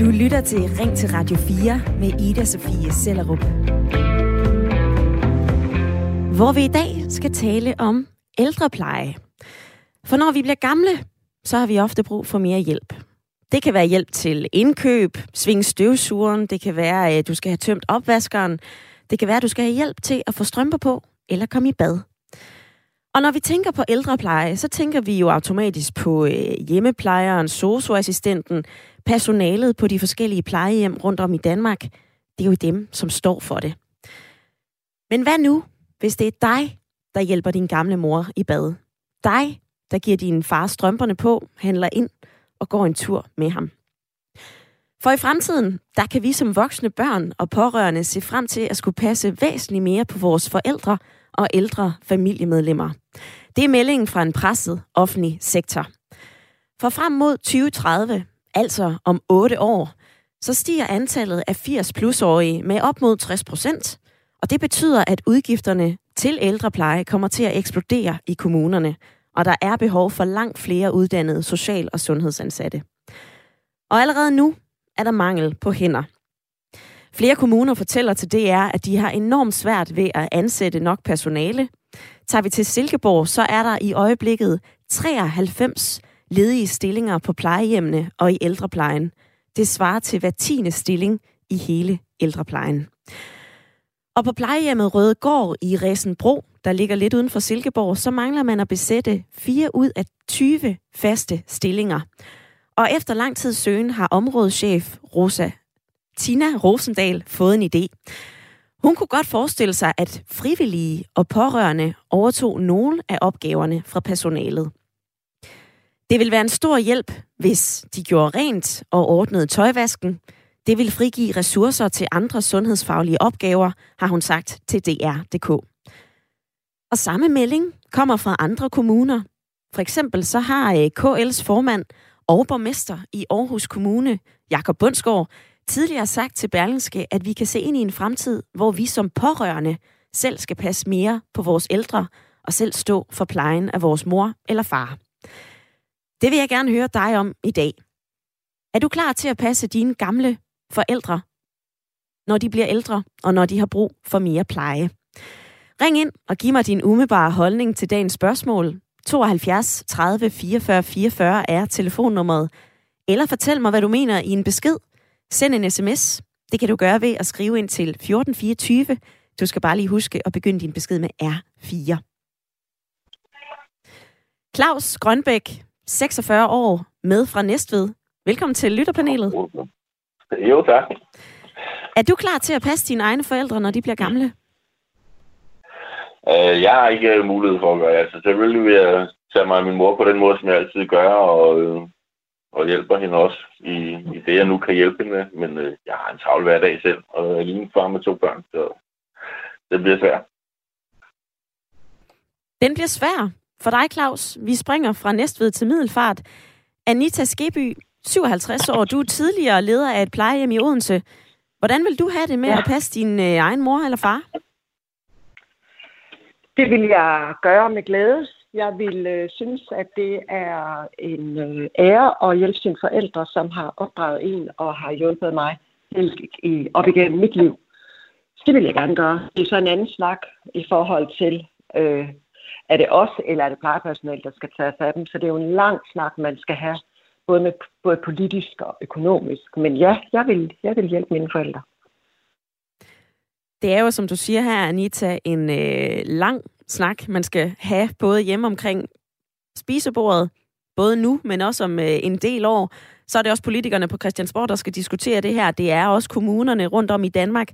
Du lytter til Ring til Radio 4 med Ida Sofie Sellerup. Hvor vi i dag skal tale om ældrepleje. For når vi bliver gamle, så har vi ofte brug for mere hjælp. Det kan være hjælp til indkøb, sving støvsugeren, det kan være, at du skal have tømt opvaskeren, det kan være, at du skal have hjælp til at få strømper på eller komme i bad. Og når vi tænker på ældrepleje, så tænker vi jo automatisk på øh, hjemmeplejeren, socioassistenten, personalet på de forskellige plejehjem rundt om i Danmark. Det er jo dem, som står for det. Men hvad nu, hvis det er dig, der hjælper din gamle mor i bad? Dig, der giver din far strømperne på, handler ind og går en tur med ham. For i fremtiden, der kan vi som voksne børn og pårørende se frem til at skulle passe væsentligt mere på vores forældre og ældre familiemedlemmer. Det er meldingen fra en presset offentlig sektor. For frem mod 2030, altså om 8 år, så stiger antallet af 80 plusårige med op mod 60 procent, og det betyder, at udgifterne til ældrepleje kommer til at eksplodere i kommunerne, og der er behov for langt flere uddannede social- og sundhedsansatte. Og allerede nu er der mangel på hænder. Flere kommuner fortæller til DR, at de har enormt svært ved at ansætte nok personale. Tager vi til Silkeborg, så er der i øjeblikket 93 ledige stillinger på plejehjemmene og i ældreplejen. Det svarer til hver tiende stilling i hele ældreplejen. Og på plejehjemmet Rødegård i Resenbro, der ligger lidt uden for Silkeborg, så mangler man at besætte 4 ud af 20 faste stillinger. Og efter lang tid søgen har områdeschef Rosa Tina Rosendal fået en idé. Hun kunne godt forestille sig, at frivillige og pårørende overtog nogle af opgaverne fra personalet. Det vil være en stor hjælp, hvis de gjorde rent og ordnede tøjvasken. Det vil frigive ressourcer til andre sundhedsfaglige opgaver, har hun sagt til DR.dk. Og samme melding kommer fra andre kommuner. For eksempel så har øh, KL's formand og borgmester i Aarhus Kommune, Jakob Bundsgaard, tidligere sagt til Berlingske, at vi kan se ind i en fremtid, hvor vi som pårørende selv skal passe mere på vores ældre og selv stå for plejen af vores mor eller far. Det vil jeg gerne høre dig om i dag. Er du klar til at passe dine gamle forældre, når de bliver ældre og når de har brug for mere pleje? Ring ind og giv mig din umiddelbare holdning til dagens spørgsmål. 72 30 44 44 er telefonnummeret. Eller fortæl mig, hvad du mener i en besked Send en sms. Det kan du gøre ved at skrive ind til 1424. Du skal bare lige huske at begynde din besked med R4. Claus Grønbæk, 46 år, med fra Næstved. Velkommen til lytterpanelet. Jo, tak. Er du klar til at passe dine egne forældre, når de bliver gamle? Uh, jeg har ikke mulighed for at gøre det. Altså, selvfølgelig vil jeg tage mig af min mor på den måde, som jeg altid gør, og øh, og hjælper hende også i, i det, jeg nu kan hjælpe hende med. Men øh, jeg har en travl hverdag selv, og jeg er lige en far med to børn, så det bliver svært. Den bliver svær for dig, Claus. Vi springer fra Næstved til Middelfart. Anita Skeby, 57 år, du er tidligere leder af et plejehjem i Odense. Hvordan vil du have det med ja. at passe din øh, egen mor eller far? Det vil jeg gøre med glæde. Jeg vil øh, synes, at det er en øh, ære at hjælpe sine forældre, som har opdraget en og har hjulpet mig i, op igennem mit liv. Det vil jeg gerne gøre. Det er så en anden snak i forhold til, øh, er det os eller er det plejepersonale, der skal tage sig af dem. Så det er jo en lang snak, man skal have, både, med, både politisk og økonomisk. Men ja, jeg vil, jeg vil hjælpe mine forældre. Det er jo, som du siger her, Anita, en øh, lang snak, man skal have både hjemme omkring spisebordet, både nu, men også om øh, en del år. Så er det også politikerne på Christiansborg, der skal diskutere det her. Det er også kommunerne rundt om i Danmark.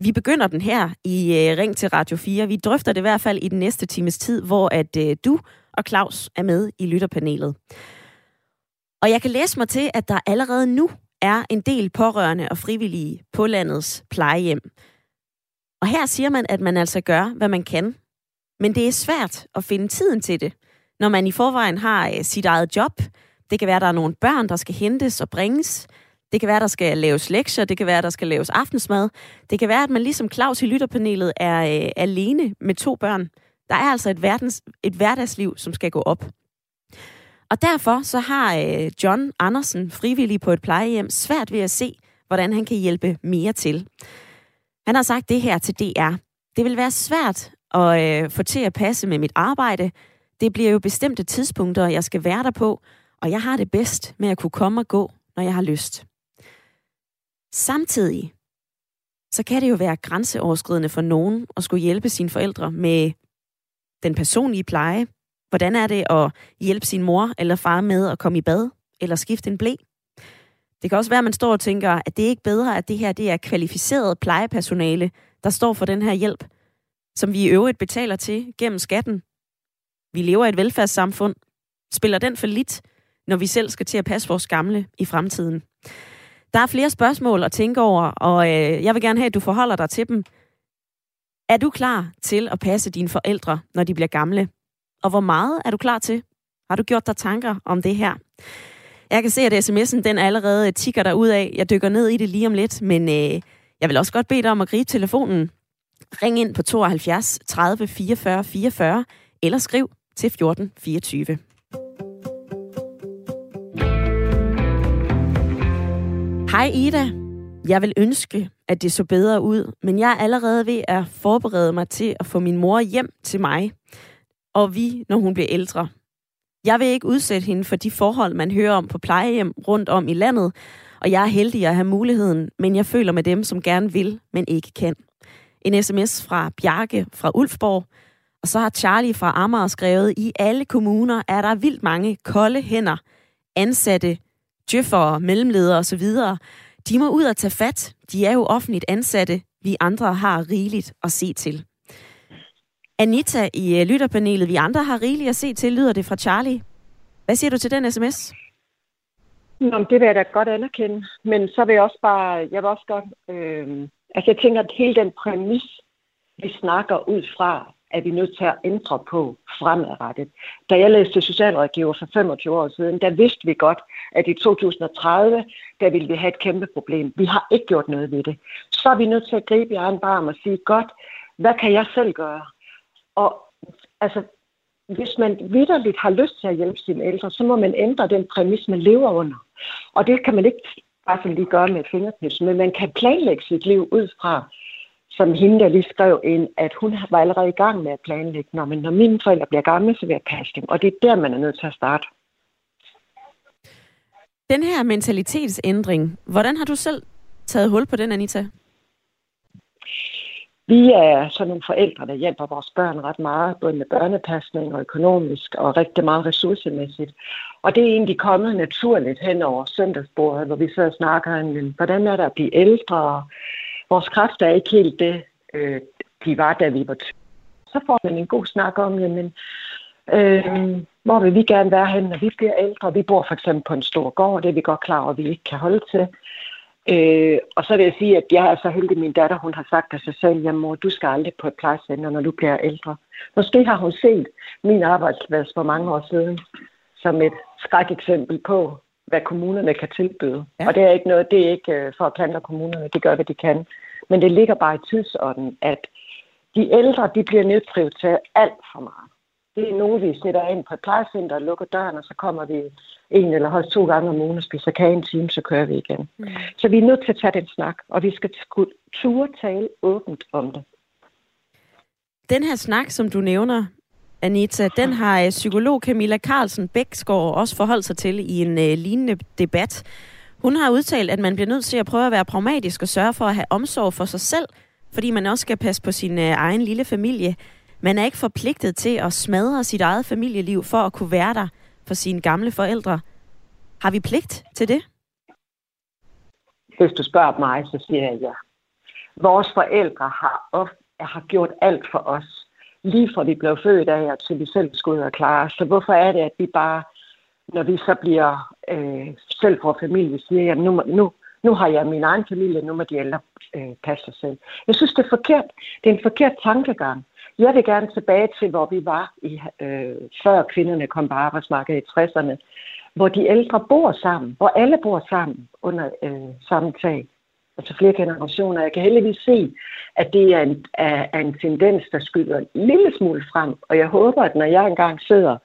Vi begynder den her i øh, Ring til Radio 4. Vi drøfter det i hvert fald i den næste times tid, hvor at øh, du og Claus er med i lytterpanelet. Og jeg kan læse mig til, at der allerede nu er en del pårørende og frivillige på landets plejehjem. Og her siger man, at man altså gør, hvad man kan men det er svært at finde tiden til det, når man i forvejen har øh, sit eget job. Det kan være, at der er nogle børn, der skal hentes og bringes. Det kan være, der skal laves lektier. Det kan være, der skal laves aftensmad. Det kan være, at man ligesom Claus i lytterpanelet er øh, alene med to børn. Der er altså et, verdens, et hverdagsliv, som skal gå op. Og derfor så har øh, John Andersen, frivillig på et plejehjem, svært ved at se, hvordan han kan hjælpe mere til. Han har sagt det her til DR. Det vil være svært og øh, få til at passe med mit arbejde. Det bliver jo bestemte tidspunkter, jeg skal være der på, og jeg har det bedst med at kunne komme og gå, når jeg har lyst. Samtidig så kan det jo være grænseoverskridende for nogen at skulle hjælpe sine forældre med den personlige pleje. Hvordan er det at hjælpe sin mor eller far med at komme i bad eller skifte en blæ? Det kan også være, at man står og tænker, at det er ikke bedre, at det her det er kvalificeret plejepersonale, der står for den her hjælp, som vi i øvrigt betaler til gennem skatten. Vi lever i et velfærdssamfund. Spiller den for lidt, når vi selv skal til at passe vores gamle i fremtiden? Der er flere spørgsmål at tænke over, og øh, jeg vil gerne have, at du forholder dig til dem. Er du klar til at passe dine forældre, når de bliver gamle? Og hvor meget er du klar til? Har du gjort dig tanker om det her? Jeg kan se, at sms'en den allerede tigger dig ud af. Jeg dykker ned i det lige om lidt, men øh, jeg vil også godt bede dig om at gribe telefonen. Ring ind på 72 30 44 44, eller skriv til 14 24. Hej Ida. Jeg vil ønske, at det så bedre ud, men jeg er allerede ved at forberede mig til at få min mor hjem til mig, og vi, når hun bliver ældre. Jeg vil ikke udsætte hende for de forhold, man hører om på plejehjem rundt om i landet, og jeg er heldig at have muligheden, men jeg føler med dem, som gerne vil, men ikke kan. En sms fra Bjarke fra Ulfborg, og så har Charlie fra Amager skrevet, i alle kommuner er der vildt mange kolde hænder, ansatte, djøffere, mellemledere osv., de må ud og tage fat. De er jo offentligt ansatte. Vi andre har rigeligt at se til. Anita i øh, lytterpanelet, vi andre har rigeligt at se til, lyder det fra Charlie. Hvad siger du til den sms? Nå, det vil jeg da godt anerkende. Men så vil jeg også bare, jeg vil også godt, øh, altså jeg tænker, at hele den præmis, vi snakker ud fra, er vi nødt til at ændre på fremadrettet. Da jeg læste socialrådgiver for 25 år siden, der vidste vi godt, at i 2030, der ville vi have et kæmpe problem. Vi har ikke gjort noget ved det. Så er vi nødt til at gribe i egen barm og sige, godt, hvad kan jeg selv gøre? Og altså, hvis man vidderligt har lyst til at hjælpe sine ældre, så må man ændre den præmis, man lever under. Og det kan man ikke bare sådan lige gøre med et men man kan planlægge sit liv ud fra, som hende, der lige skrev ind, at hun var allerede i gang med at planlægge, når, men når mine forældre bliver gamle, så vil jeg passe dem. Og det er der, man er nødt til at starte. Den her mentalitetsændring, hvordan har du selv taget hul på den, Anita? Vi er sådan nogle forældre, der hjælper vores børn ret meget, både med børnepasning og økonomisk, og rigtig meget ressourcemæssigt. Og det er egentlig kommet naturligt hen over søndagsbordet, hvor vi så snakker om, hvordan er der at blive ældre, vores kræfter er ikke helt det, øh, de var, da vi var Så får man en god snak om, jamen, øh, hvor vil vi gerne være hen, når vi bliver ældre. Vi bor for eksempel på en stor gård, det er vi godt klar over, at vi ikke kan holde til. Øh, og så vil jeg sige, at jeg er så heldig, at min datter hun har sagt af sig selv, at mor, du skal aldrig på et plejecenter, når du bliver ældre. Måske har hun set min arbejdsplads for mange år siden som et skræk-eksempel på, hvad kommunerne kan tilbyde. Ja. Og det er ikke noget, det er ikke øh, for at klandre kommunerne, det gør, hvad de kan. Men det ligger bare i tidsånden, at de ældre, de bliver nedprioriteret alt for meget. Det er nogen, vi sætter ind på et plejecenter og lukker døren, og så kommer vi en eller højst to gange om ugen og spiser kage en time, så kører vi igen. Mm. Så vi er nødt til at tage den snak, og vi skal turde tale åbent om det. Den her snak, som du nævner, Anita, den har øh, psykolog Camilla Carlsen Bæksgaard også forholdt sig til i en uh, lignende debat. Hun har udtalt, at man bliver nødt til at prøve at være pragmatisk og sørge for at have omsorg for sig selv, fordi man også skal passe på sin uh, egen lille familie. Man er ikke forpligtet til at smadre sit eget familieliv for at kunne være der for sine gamle forældre. Har vi pligt til det? Hvis du spørger mig, så siger jeg ja. Vores forældre har, ofte, har gjort alt for os lige fra vi blev født af, til vi selv skulle ud og klare. Så hvorfor er det, at vi bare, når vi så bliver øh, selv for familie, siger, at nu, nu, nu har jeg min egen familie, nu må de ældre øh, passe sig selv. Jeg synes, det er forkert. Det er en forkert tankegang. Jeg vil gerne tilbage til, hvor vi var, i, øh, før kvinderne kom på arbejdsmarkedet i 60'erne, hvor de ældre bor sammen, hvor alle bor sammen under øh, samme tag altså flere generationer. Jeg kan heldigvis se, at det er en, er, er en tendens, der skyder en lille smule frem. Og jeg håber, at når jeg engang sidder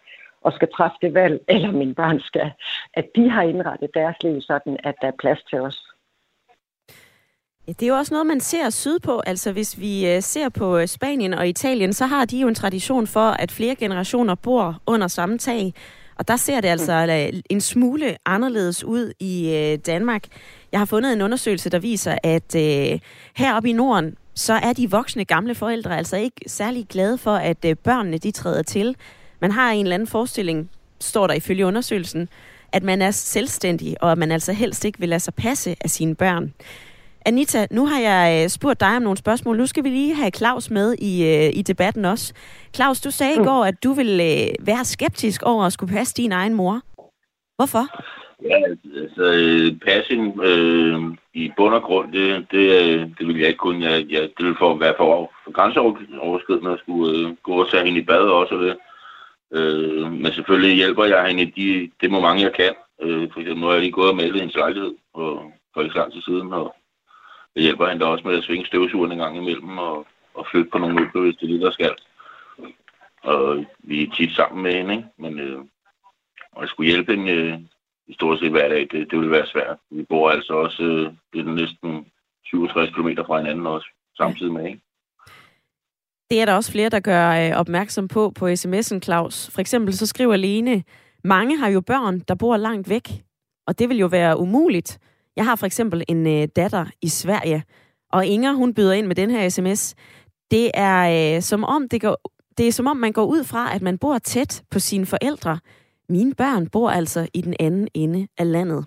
og skal træffe det valg, eller mine børn skal, at de har indrettet deres liv sådan, at der er plads til os. Det er jo også noget, man ser sydpå. Altså hvis vi øh, ser på øh, Spanien og Italien, så har de jo en tradition for, at flere generationer bor under samme tag. Og der ser det altså øh, en smule anderledes ud i Danmark. Jeg har fundet en undersøgelse, der viser, at øh, heroppe i Norden, så er de voksne gamle forældre altså ikke særlig glade for, at øh, børnene de træder til. Man har en eller anden forestilling, står der ifølge undersøgelsen, at man er selvstændig, og at man altså helst ikke vil lade sig passe af sine børn. Anita, nu har jeg øh, spurgt dig om nogle spørgsmål. Nu skal vi lige have Claus med i, øh, i debatten også. Claus, du sagde mm. i går, at du ville øh, være skeptisk over at skulle passe din egen mor. Hvorfor? Ja, altså passing øh, i bund og grund, det, det, det vil jeg ikke kunne. Jeg, jeg, det vil for, være for, for grænseoverskridende at skulle øh, gå og tage hende i bad også. Det. Øh, men selvfølgelig hjælper jeg hende de, det moment, jeg kan. Øh, for eksempel nu har jeg lige gået og malet hendes lejlighed for, for ikke så lang tid siden, og jeg hjælper da også med at svinge støvsugeren en gang imellem og, og flytte på nogle møbler, hvis det er det, der skal. Og vi er tit sammen med hende, ikke? men øh, og skulle hjælpe hende øh, i stort set hver dag, det, det ville være svært. Vi bor altså også øh, det er næsten 67 km fra hinanden også, samtidig med, ikke? Det er der også flere, der gør øh, opmærksom på på sms'en, Claus. For eksempel så skriver Lene, mange har jo børn, der bor langt væk, og det vil jo være umuligt. Jeg har for eksempel en øh, datter i Sverige, og Inger, hun byder ind med den her sms. Det er øh, som om det går, det er som om man går ud fra, at man bor tæt på sine forældre. Mine børn bor altså i den anden ende af landet.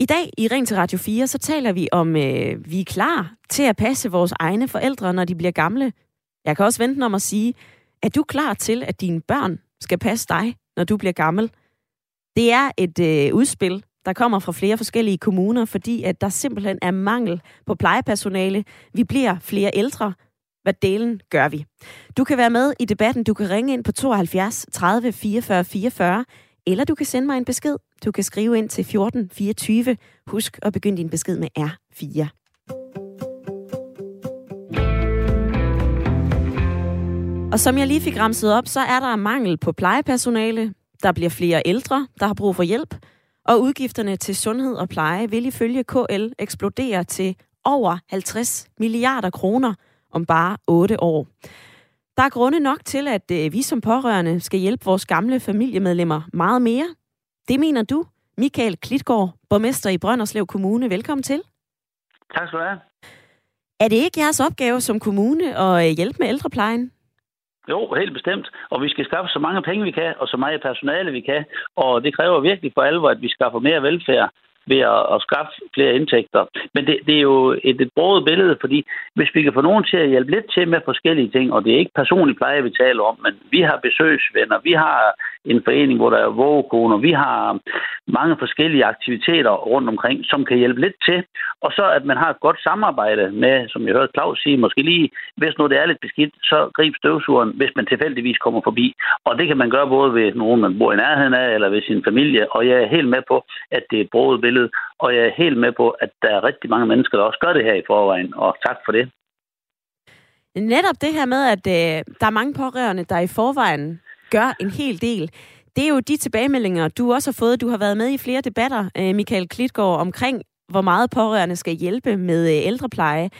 I dag i Ring til Radio 4, så taler vi om, øh, vi er klar til at passe vores egne forældre, når de bliver gamle. Jeg kan også vente om at sige, er du klar til, at dine børn skal passe dig, når du bliver gammel? Det er et øh, udspil, der kommer fra flere forskellige kommuner, fordi at der simpelthen er mangel på plejepersonale. Vi bliver flere ældre. Hvad delen gør vi? Du kan være med i debatten. Du kan ringe ind på 72 30 44 44, eller du kan sende mig en besked. Du kan skrive ind til 14 24. Husk at begynde din besked med R4. Og som jeg lige fik ramset op, så er der mangel på plejepersonale. Der bliver flere ældre, der har brug for hjælp. Og udgifterne til sundhed og pleje vil ifølge KL eksplodere til over 50 milliarder kroner om bare 8 år. Der er grunde nok til, at øh, vi som pårørende skal hjælpe vores gamle familiemedlemmer meget mere. Det mener du, Michael Klitgaard, borgmester i Brønderslev Kommune. Velkommen til. Tak skal du have. Er det ikke jeres opgave som kommune at øh, hjælpe med ældreplejen? Jo, helt bestemt. Og vi skal skaffe så mange penge, vi kan, og så meget personale, vi kan. Og det kræver virkelig for alvor, at vi skaffer mere velfærd ved at, at skaffe flere indtægter. Men det, det er jo et, et broet billede, fordi hvis vi kan få nogen til at hjælpe lidt til med forskellige ting, og det er ikke personlig pleje, vi taler om, men vi har besøgsvenner, vi har en forening, hvor der er vågekoner, vi har mange forskellige aktiviteter rundt omkring, som kan hjælpe lidt til, og så at man har et godt samarbejde med, som jeg hørte Claus sige, måske lige, hvis nu det er lidt beskidt, så grib støvsugeren, hvis man tilfældigvis kommer forbi. Og det kan man gøre både ved nogen, man bor i nærheden af, eller ved sin familie, og jeg er helt med på, at det er et broet billede, og jeg er helt med på, at der er rigtig mange mennesker, der også gør det her i forvejen, og tak for det. Netop det her med, at øh, der er mange pårørende, der i forvejen gør en hel del. Det er jo de tilbagemeldinger, du også har fået. Du har været med i flere debatter, øh, Michael Klitgaard, omkring, hvor meget pårørende skal hjælpe med øh, ældrepleje.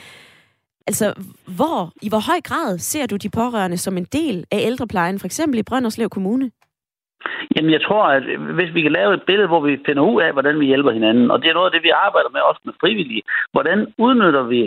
Altså, hvor, i hvor høj grad ser du de pårørende som en del af ældreplejen, for eksempel i Brønderslev Kommune? Jamen, jeg tror, at hvis vi kan lave et billede, hvor vi finder ud af, hvordan vi hjælper hinanden, og det er noget af det, vi arbejder med også med frivillige. Hvordan udnytter vi,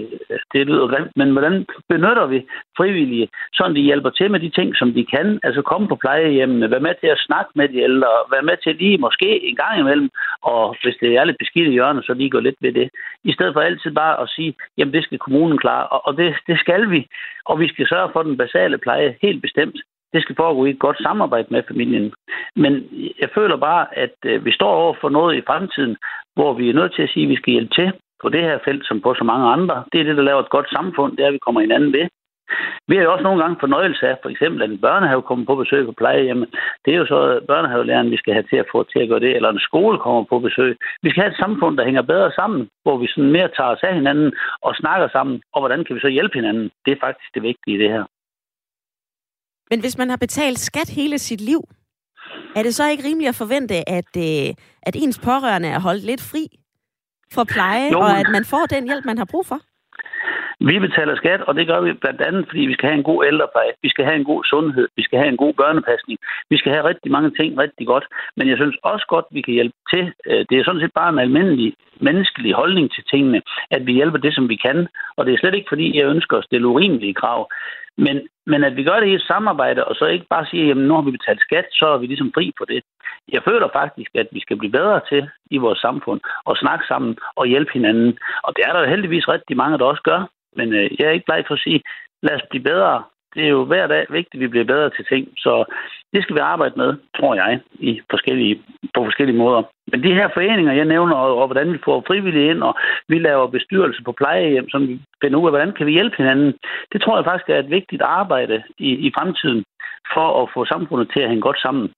det lyder grimt, men hvordan benytter vi frivillige, så de hjælper til med de ting, som de kan, altså komme på plejehjemmene, være med til at snakke med de ældre, være med til lige måske en gang imellem, og hvis det er lidt beskidt i hjørnet, så lige gå lidt ved det. I stedet for altid bare at sige, jamen det skal kommunen klare, og det, det skal vi, og vi skal sørge for den basale pleje helt bestemt. Det skal foregå i et godt samarbejde med familien. Men jeg føler bare, at øh, vi står over for noget i fremtiden, hvor vi er nødt til at sige, at vi skal hjælpe til på det her felt, som på så mange andre. Det er det, der laver et godt samfund, det er, at vi kommer hinanden ved. Vi har jo også nogle gange fornøjelse af, for eksempel, at en børnehave kommer på besøg på plejehjemmet. Det er jo så børnehavelæreren, vi skal have til at få til at gøre det, eller en skole kommer på besøg. Vi skal have et samfund, der hænger bedre sammen, hvor vi sådan mere tager os af hinanden og snakker sammen, og hvordan kan vi så hjælpe hinanden? Det er faktisk det vigtige i det her. Men hvis man har betalt skat hele sit liv, Er det så ikke rimeligt at forvente, at, øh, at ens pårørende er holdt lidt fri for pleje, jo, og at man får den hjælp, man har brug for? Vi betaler skat, og det gør vi blandt andet, fordi vi skal have en god ældrepleje, vi skal have en god sundhed, vi skal have en god børnepasning, vi skal have rigtig mange ting rigtig godt. Men jeg synes også godt, vi kan hjælpe til. Øh, det er sådan set bare en almindelig menneskelig holdning til tingene, at vi hjælper det, som vi kan. Og det er slet ikke, fordi jeg ønsker at stille urimelige krav. Men, men at vi gør det i et samarbejde, og så ikke bare siger, jamen nu har vi betalt skat, så er vi ligesom fri på det. Jeg føler faktisk, at vi skal blive bedre til i vores samfund at snakke sammen og hjælpe hinanden. Og det er der heldigvis rigtig mange, der også gør. Men øh, jeg er ikke bleg for at sige, lad os blive bedre. Det er jo hver dag vigtigt, at vi bliver bedre til ting. Så det skal vi arbejde med, tror jeg, i forskellige, på forskellige måder. Men de her foreninger, jeg nævner, og, og hvordan vi får frivillige ind, og vi laver bestyrelse på plejehjem, som vi finder ud af, hvordan kan vi hjælpe hinanden, det tror jeg faktisk er et vigtigt arbejde i, i fremtiden for at få samfundet til at hænge godt sammen.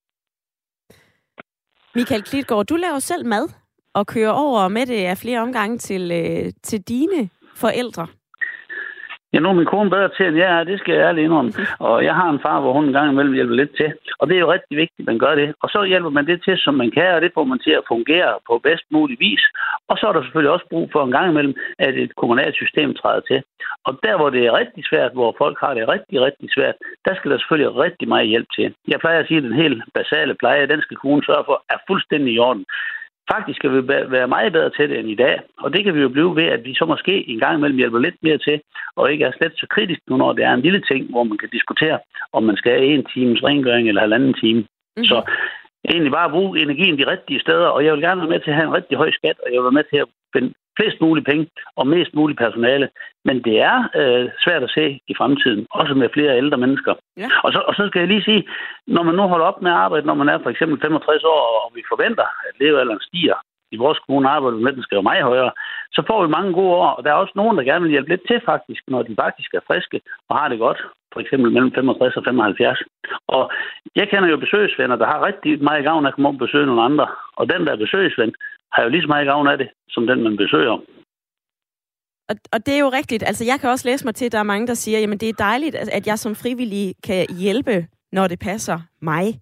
Michael Klitgaard, du laver selv mad og kører over med det af flere omgange til, øh, til dine forældre. Ja, nu er min kone bedre til, end jeg er, det skal jeg ærligt indrømme. Og jeg har en far, hvor hun en gang imellem hjælper lidt til. Og det er jo rigtig vigtigt, at man gør det. Og så hjælper man det til, som man kan, og det får man til at fungere på bedst mulig vis. Og så er der selvfølgelig også brug for en gang imellem, at et kommunalt system træder til. Og der, hvor det er rigtig svært, hvor folk har det rigtig, rigtig svært, der skal der selvfølgelig rigtig meget hjælp til. Jeg plejer at sige, at den helt basale pleje, den skal kommunen sørge for, er fuldstændig i orden. Faktisk skal vi være meget bedre til det end i dag, og det kan vi jo blive ved, at vi så måske en gang imellem hjælper lidt mere til, og ikke er slet så kritisk nu, når det er en lille ting, hvor man kan diskutere, om man skal have en times rengøring eller halvanden time. Mm-hmm. Så egentlig bare bruge energien de rigtige steder, og jeg vil gerne være med til at have en rigtig høj skat, og jeg vil være med til at finde flest mulige penge og mest muligt personale. Men det er øh, svært at se i fremtiden, også med flere ældre mennesker. Ja. Og, så, og så skal jeg lige sige, når man nu holder op med at arbejde, når man er for eksempel 65 år, og vi forventer, at levealderen stiger, i vores kommune arbejder vi med, den skal være meget højere, så får vi mange gode år, og der er også nogen, der gerne vil hjælpe lidt til faktisk, når de faktisk er friske og har det godt, for eksempel mellem 65 og 75. Og jeg kender jo besøgsvenner, der har rigtig meget gavn af at komme op og besøge nogle andre, og den der besøgsven har jo lige så meget gavn af det, som den man besøger. Og, og det er jo rigtigt. Altså, jeg kan også læse mig til, at der er mange, der siger, jamen det er dejligt, at jeg som frivillig kan hjælpe, når det passer mig.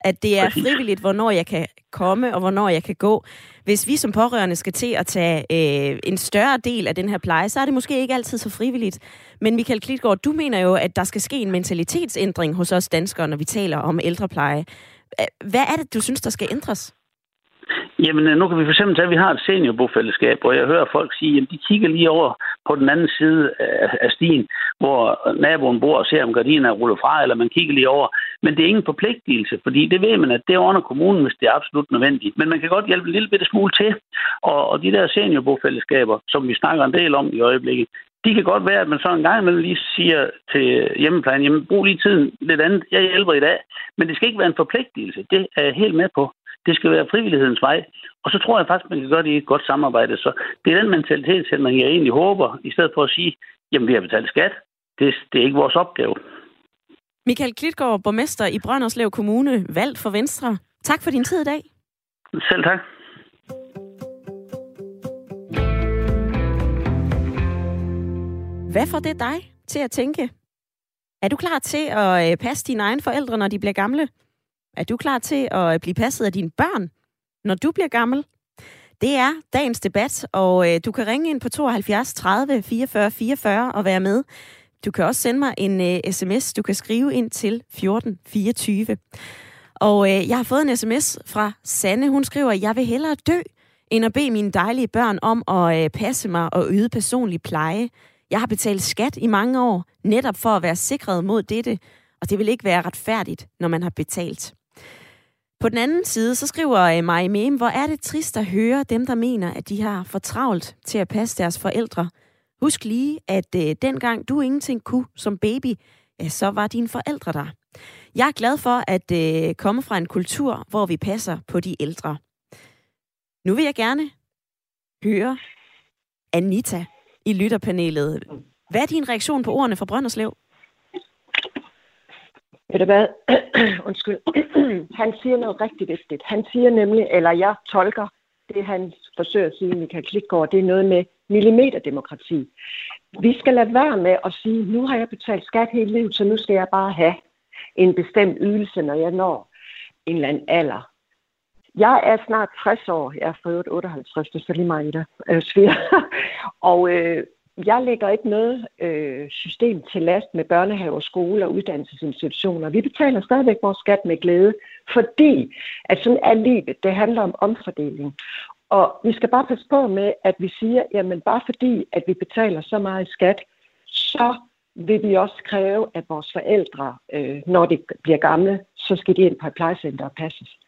At det er frivilligt, hvornår jeg kan komme, og hvornår jeg kan gå. Hvis vi som pårørende skal til at tage øh, en større del af den her pleje, så er det måske ikke altid så frivilligt. Men Michael Klitgaard, du mener jo, at der skal ske en mentalitetsændring hos os danskere, når vi taler om ældrepleje. Hvad er det, du synes, der skal ændres? Jamen, øh, nu kan vi for eksempel tage, at vi har et seniorbofællesskab, hvor jeg hører folk sige, at de kigger lige over på den anden side af stien, hvor naboen bor og ser, om gardinen er rullet fra, eller man kigger lige over. Men det er ingen forpligtelse, fordi det ved man, at det er under kommunen, hvis det er absolut nødvendigt. Men man kan godt hjælpe en lille bitte smule til. Og, og de der seniorbofællesskaber, som vi snakker en del om i øjeblikket, de kan godt være, at man så en gang imellem lige siger til hjemmeplejen, jamen brug lige tiden lidt andet, jeg hjælper i dag. Men det skal ikke være en forpligtelse, det er jeg helt med på. Det skal være frivillighedens vej. Og så tror jeg faktisk, man kan gøre det i et godt samarbejde. Så det er den mentalitetsændring, jeg egentlig håber, i stedet for at sige, jamen vi har betalt skat. Det, det er ikke vores opgave. Michael Klitgaard, borgmester i Brønderslev Kommune, valgt for Venstre. Tak for din tid i dag. Selv tak. Hvad får det dig til at tænke? Er du klar til at øh, passe dine egne forældre, når de bliver gamle? Er du klar til at blive passet af dine børn, når du bliver gammel? Det er dagens debat, og øh, du kan ringe ind på 72 30 44 44 og være med. Du kan også sende mig en øh, sms. Du kan skrive ind til 14 24. Og øh, jeg har fået en sms fra Sanne. Hun skriver, jeg vil hellere dø, end at bede mine dejlige børn om at øh, passe mig og yde personlig pleje. Jeg har betalt skat i mange år, netop for at være sikret mod dette, og det vil ikke være retfærdigt, når man har betalt. På den anden side, så skriver øh, Meme, hvor er det trist at høre dem, der mener, at de har for travlt til at passe deres forældre. Husk lige, at øh, dengang du ingenting kunne som baby, ja, så var dine forældre der. Jeg er glad for at øh, komme fra en kultur, hvor vi passer på de ældre. Nu vil jeg gerne høre Anita i lytterpanelet. Hvad er din reaktion på ordene fra Brønderslev? Ved du hvad? Undskyld. han siger noget rigtig vigtigt. Han siger nemlig, eller jeg tolker det, han forsøger at sige, Michael Klitgaard, det er noget med millimeterdemokrati. Vi skal lade være med at sige, nu har jeg betalt skat hele livet, så nu skal jeg bare have en bestemt ydelse, når jeg når en eller anden alder. Jeg er snart 60 år. Jeg er født 58, det er så lige mig i det. Øh, og øh, jeg lægger ikke noget øh, system til last med børnehaver, skole og uddannelsesinstitutioner. Vi betaler stadigvæk vores skat med glæde, fordi at sådan er livet. Det handler om omfordeling. Og vi skal bare passe på med, at vi siger, jamen bare fordi, at vi betaler så meget i skat, så vil vi også kræve, at vores forældre, øh, når de bliver gamle, så skal de ind på et plejecenter og passes.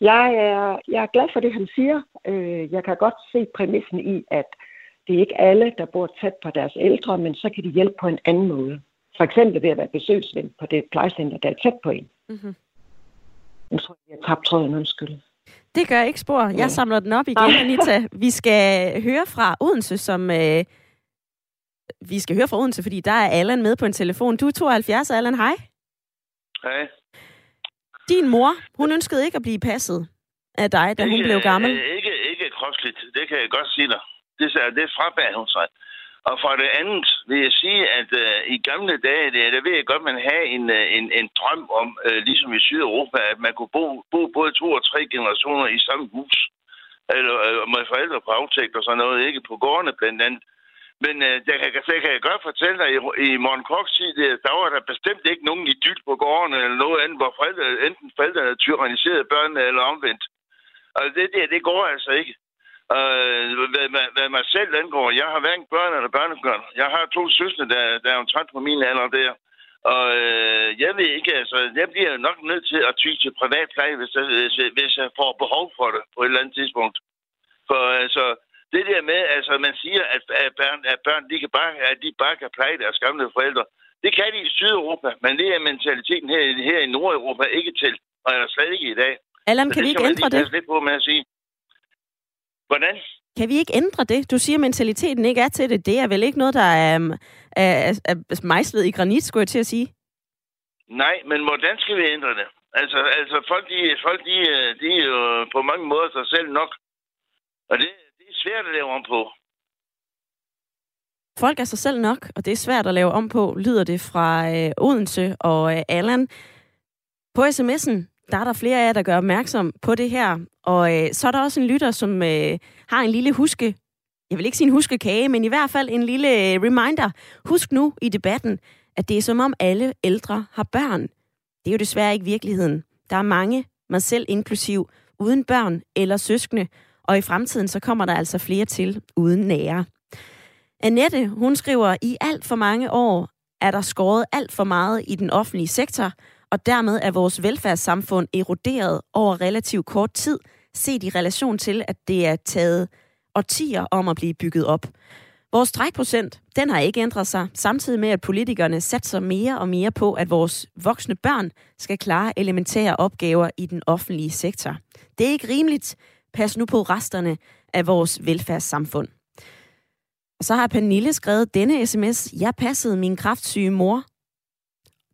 Jeg er, jeg er glad for det, han siger. Øh, jeg kan godt se præmissen i, at det er ikke alle, der bor tæt på deres ældre, men så kan de hjælpe på en anden måde. For eksempel ved at være besøgsven på det plejecenter, der er tæt på en. Mm-hmm. Jeg tror, jeg har tabt tråden, undskyld. Det gør ikke spor. Jeg ja. samler den op igen, Anita. Vi skal høre fra Odense, som... Øh, vi skal høre fra Odense, fordi der er Allan med på en telefon. Du er 72, Allan. Hej. Hej. Din mor, hun ønskede ikke at blive passet af dig, da ikke, hun blev gammel. Ikke, ikke kropsligt. Det kan jeg godt sige dig. Det, det frabag hun sig. Og for det andet vil jeg sige, at øh, i gamle dage, det, der ved jeg godt, man have en, øh, en, en drøm om, øh, ligesom i Sydeuropa, at man kunne bo, bo både to og tre generationer i samme hus. Eller øh, med forældre på aftægt og sådan noget, ikke på gårdene blandt andet. Men øh, der, kan, der kan jeg godt fortælle dig, i, i Morten Koks tid, der var der bestemt ikke nogen idyl på gårdene eller noget andet, hvor forældre, enten forældrene tyranniserede børnene eller omvendt. Og det der, det går altså ikke. Øh, hvad, hvad, hvad mig selv angår, jeg har hverken børn eller børnebørn. Jeg har to søstre, der, der er omtrent på min alder der. Og øh, jeg ved ikke, altså, jeg bliver nok nødt til at ty til privat pleje, hvis jeg, hvis, jeg, hvis jeg får behov for det på et eller andet tidspunkt. For altså, det der med, altså, man siger, at, at børn, at børn de kan bare, at de bare kan pleje deres gamle forældre. Det kan de i Sydeuropa, men det er mentaliteten her, her i Nordeuropa ikke til, og er slet ikke i dag. Allan, kan vi ikke ændre det? lidt på med at sige. Hvordan? Kan vi ikke ændre det? Du siger, at mentaliteten ikke er til det. Det er vel ikke noget, der er, er, er, er mejslet i granit, skulle jeg til at sige? Nej, men hvordan skal vi ændre det? Altså, altså folk, de, folk de, de er jo på mange måder sig selv nok. Og det, det er svært at lave om på. Folk er sig selv nok, og det er svært at lave om på, lyder det fra øh, Odense og øh, Allan. På sms'en, der er der flere af jer, der gør opmærksom på det her. Og øh, så er der også en lytter, som øh, har en lille huske, jeg vil ikke sige en huskekage, men i hvert fald en lille øh, reminder. Husk nu i debatten, at det er som om alle ældre har børn. Det er jo desværre ikke virkeligheden. Der er mange, mig selv inklusiv, uden børn eller søskende, og i fremtiden så kommer der altså flere til uden nære. Annette, hun skriver, i alt for mange år er der skåret alt for meget i den offentlige sektor, og dermed er vores velfærdssamfund eroderet over relativt kort tid, set i relation til, at det er taget årtier om at blive bygget op. Vores strækprocent, den har ikke ændret sig, samtidig med, at politikerne satser mere og mere på, at vores voksne børn skal klare elementære opgaver i den offentlige sektor. Det er ikke rimeligt. Pas nu på resterne af vores velfærdssamfund. Og så har Pernille skrevet denne sms. Jeg passede min kraftsyge mor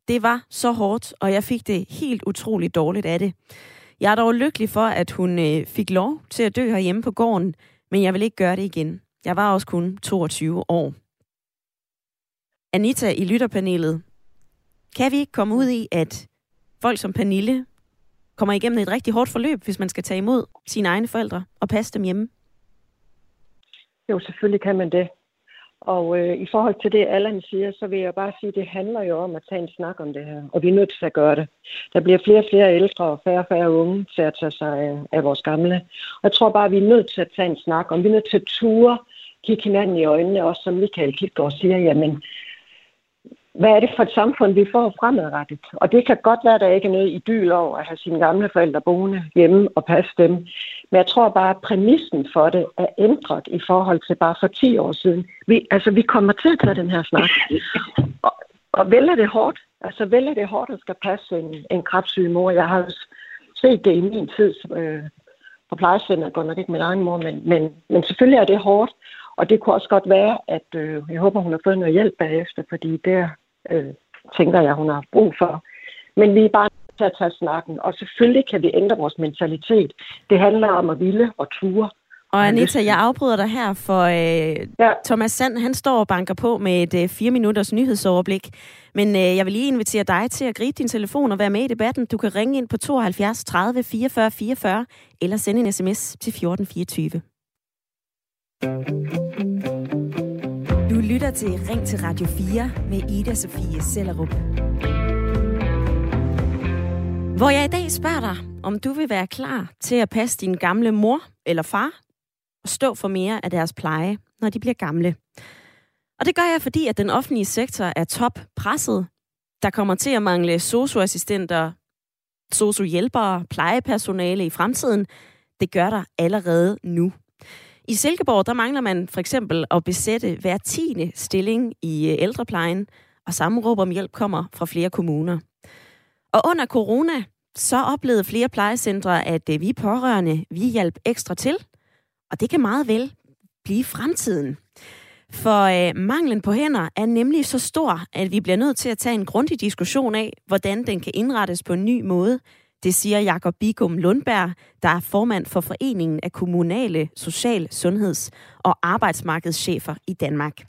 det var så hårdt, og jeg fik det helt utroligt dårligt af det. Jeg er dog lykkelig for, at hun øh, fik lov til at dø herhjemme på gården, men jeg vil ikke gøre det igen. Jeg var også kun 22 år. Anita i lytterpanelet, kan vi ikke komme ud i, at folk som Pernille kommer igennem et rigtig hårdt forløb, hvis man skal tage imod sine egne forældre og passe dem hjemme? Jo, selvfølgelig kan man det. Og øh, i forhold til det, Allan siger, så vil jeg bare sige, at det handler jo om at tage en snak om det her. Og vi er nødt til at gøre det. Der bliver flere og flere ældre og færre og færre unge til at tage sig af, af vores gamle. Og jeg tror bare, at vi er nødt til at tage en snak om. Vi er nødt til at ture, kigge hinanden i øjnene, også som Michael Kildgaard siger, jamen, hvad er det for et samfund, vi får fremadrettet? Og det kan godt være, at der ikke er noget idyl over at have sine gamle forældre boende hjemme og passe dem. Men jeg tror bare, at præmissen for det er ændret i forhold til bare for 10 år siden. Vi, altså, vi kommer til at tage den her snak. Og, og vælger det hårdt. Altså, vælger det hårdt at skal passe en, en kraftsyg mor. Jeg har set det i min tid øh, på plejecenteret, går nok ikke min egen mor, men, men, men selvfølgelig er det hårdt. Og det kunne også godt være, at øh, jeg håber, hun har fået noget hjælp bagefter, fordi det øh, tænker jeg, hun har brug for. Men vi er bare til at tage snakken, og selvfølgelig kan vi ændre vores mentalitet. Det handler om at ville og ture Og Anita, jeg afbryder dig her, for øh, ja. Thomas Sand, han står og banker på med et øh, fire minutters nyhedsoverblik. Men øh, jeg vil lige invitere dig til at gribe din telefon og være med i debatten. Du kan ringe ind på 72 30 44 44, eller sende en sms til 1424. Du lytter til Ring til Radio 4 med Ida Sofie Sellerup. Hvor jeg i dag spørger dig, om du vil være klar til at passe din gamle mor eller far og stå for mere af deres pleje, når de bliver gamle. Og det gør jeg, fordi at den offentlige sektor er top presset. Der kommer til at mangle socioassistenter, sociohjælpere, plejepersonale i fremtiden. Det gør der allerede nu. I Silkeborg, der mangler man for eksempel at besætte hver tiende stilling i øh, ældreplejen, og samme råb om hjælp kommer fra flere kommuner. Og under corona, så oplevede flere plejecentre, at øh, vi pårørende, vi hjalp ekstra til, og det kan meget vel blive fremtiden. For øh, manglen på hænder er nemlig så stor, at vi bliver nødt til at tage en grundig diskussion af, hvordan den kan indrettes på en ny måde. Det siger Jakob Bigum Lundberg, der er formand for Foreningen af Kommunale Social-, Sundheds- og Arbejdsmarkedschefer i Danmark.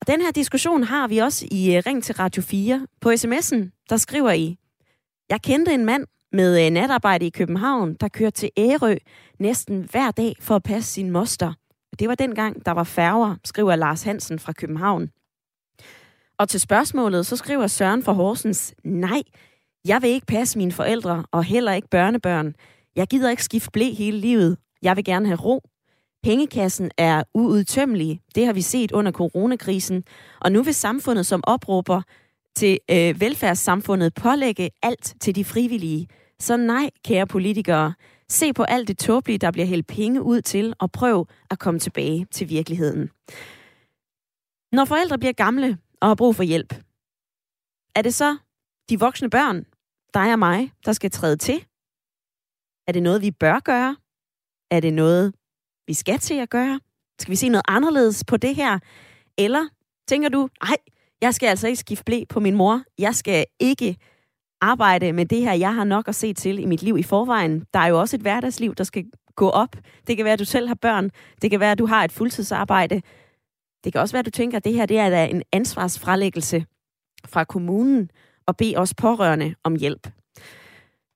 Og den her diskussion har vi også i øh, Ring til Radio 4. På sms'en, der skriver I, Jeg kendte en mand med øh, natarbejde i København, der kørte til Ærø næsten hver dag for at passe sin moster. Det var dengang, der var færger, skriver Lars Hansen fra København. Og til spørgsmålet, så skriver Søren fra Horsens, nej, jeg vil ikke passe mine forældre, og heller ikke børnebørn. Jeg gider ikke skifte blæ hele livet. Jeg vil gerne have ro. Pengekassen er uudtømmelig. Det har vi set under coronakrisen. Og nu vil samfundet som opråber til øh, velfærdssamfundet pålægge alt til de frivillige. Så nej, kære politikere. Se på alt det tåbelige, der bliver hældt penge ud til, og prøv at komme tilbage til virkeligheden. Når forældre bliver gamle og har brug for hjælp, er det så de voksne børn, dig og mig, der skal træde til? Er det noget, vi bør gøre? Er det noget, vi skal til at gøre? Skal vi se noget anderledes på det her? Eller tænker du, nej, jeg skal altså ikke skifte blæ på min mor. Jeg skal ikke arbejde med det her. Jeg har nok at se til i mit liv i forvejen. Der er jo også et hverdagsliv, der skal gå op. Det kan være, at du selv har børn. Det kan være, at du har et fuldtidsarbejde. Det kan også være, at du tænker, at det her det er da en ansvarsfralæggelse fra kommunen og bede os pårørende om hjælp.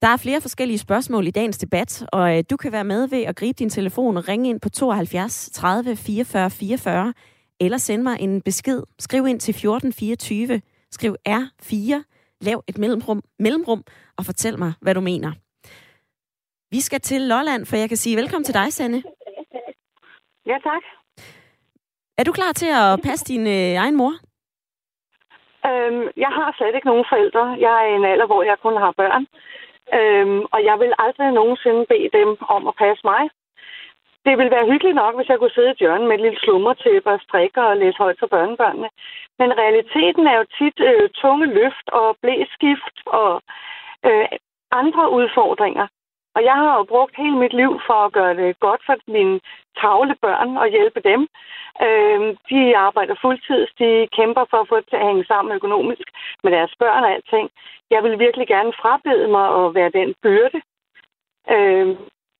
Der er flere forskellige spørgsmål i dagens debat, og øh, du kan være med ved at gribe din telefon og ringe ind på 72 30 44 44, eller sende mig en besked. Skriv ind til 1424, skriv R4, lav et mellemrum, mellemrum og fortæl mig, hvad du mener. Vi skal til Lolland, for jeg kan sige velkommen til dig, Sanne. Ja, tak. Er du klar til at passe din øh, egen mor? Øhm, jeg har slet ikke nogen forældre. Jeg er i en alder, hvor jeg kun har børn. Øhm, og jeg vil aldrig nogensinde bede dem om at passe mig. Det ville være hyggeligt nok, hvis jeg kunne sidde i hjørnet med et lille slummertæppe og strikke og læse højt for børnebørnene. Men realiteten er jo tit øh, tunge løft og blæskift og øh, andre udfordringer. Og jeg har jo brugt hele mit liv for at gøre det godt for mine tavlebørn og hjælpe dem. Øh, de arbejder fuldtids, de kæmper for at få det til at hænge sammen økonomisk med deres børn og alting. Jeg vil virkelig gerne frabede mig at være den byrde. Øh,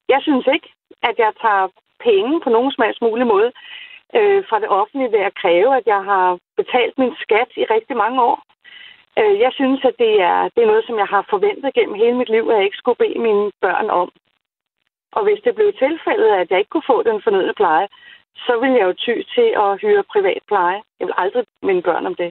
jeg synes ikke, at jeg tager penge på nogen som helst mulig måde øh, fra det offentlige ved at kræve, at jeg har betalt min skat i rigtig mange år. Øh, jeg synes, at det er, det er noget, som jeg har forventet gennem hele mit liv, at jeg ikke skulle bede mine børn om. Og hvis det blev tilfældet, at jeg ikke kunne få den fornødne pleje, så ville jeg jo ty til at hyre privat pleje. Jeg vil aldrig mine børn om det.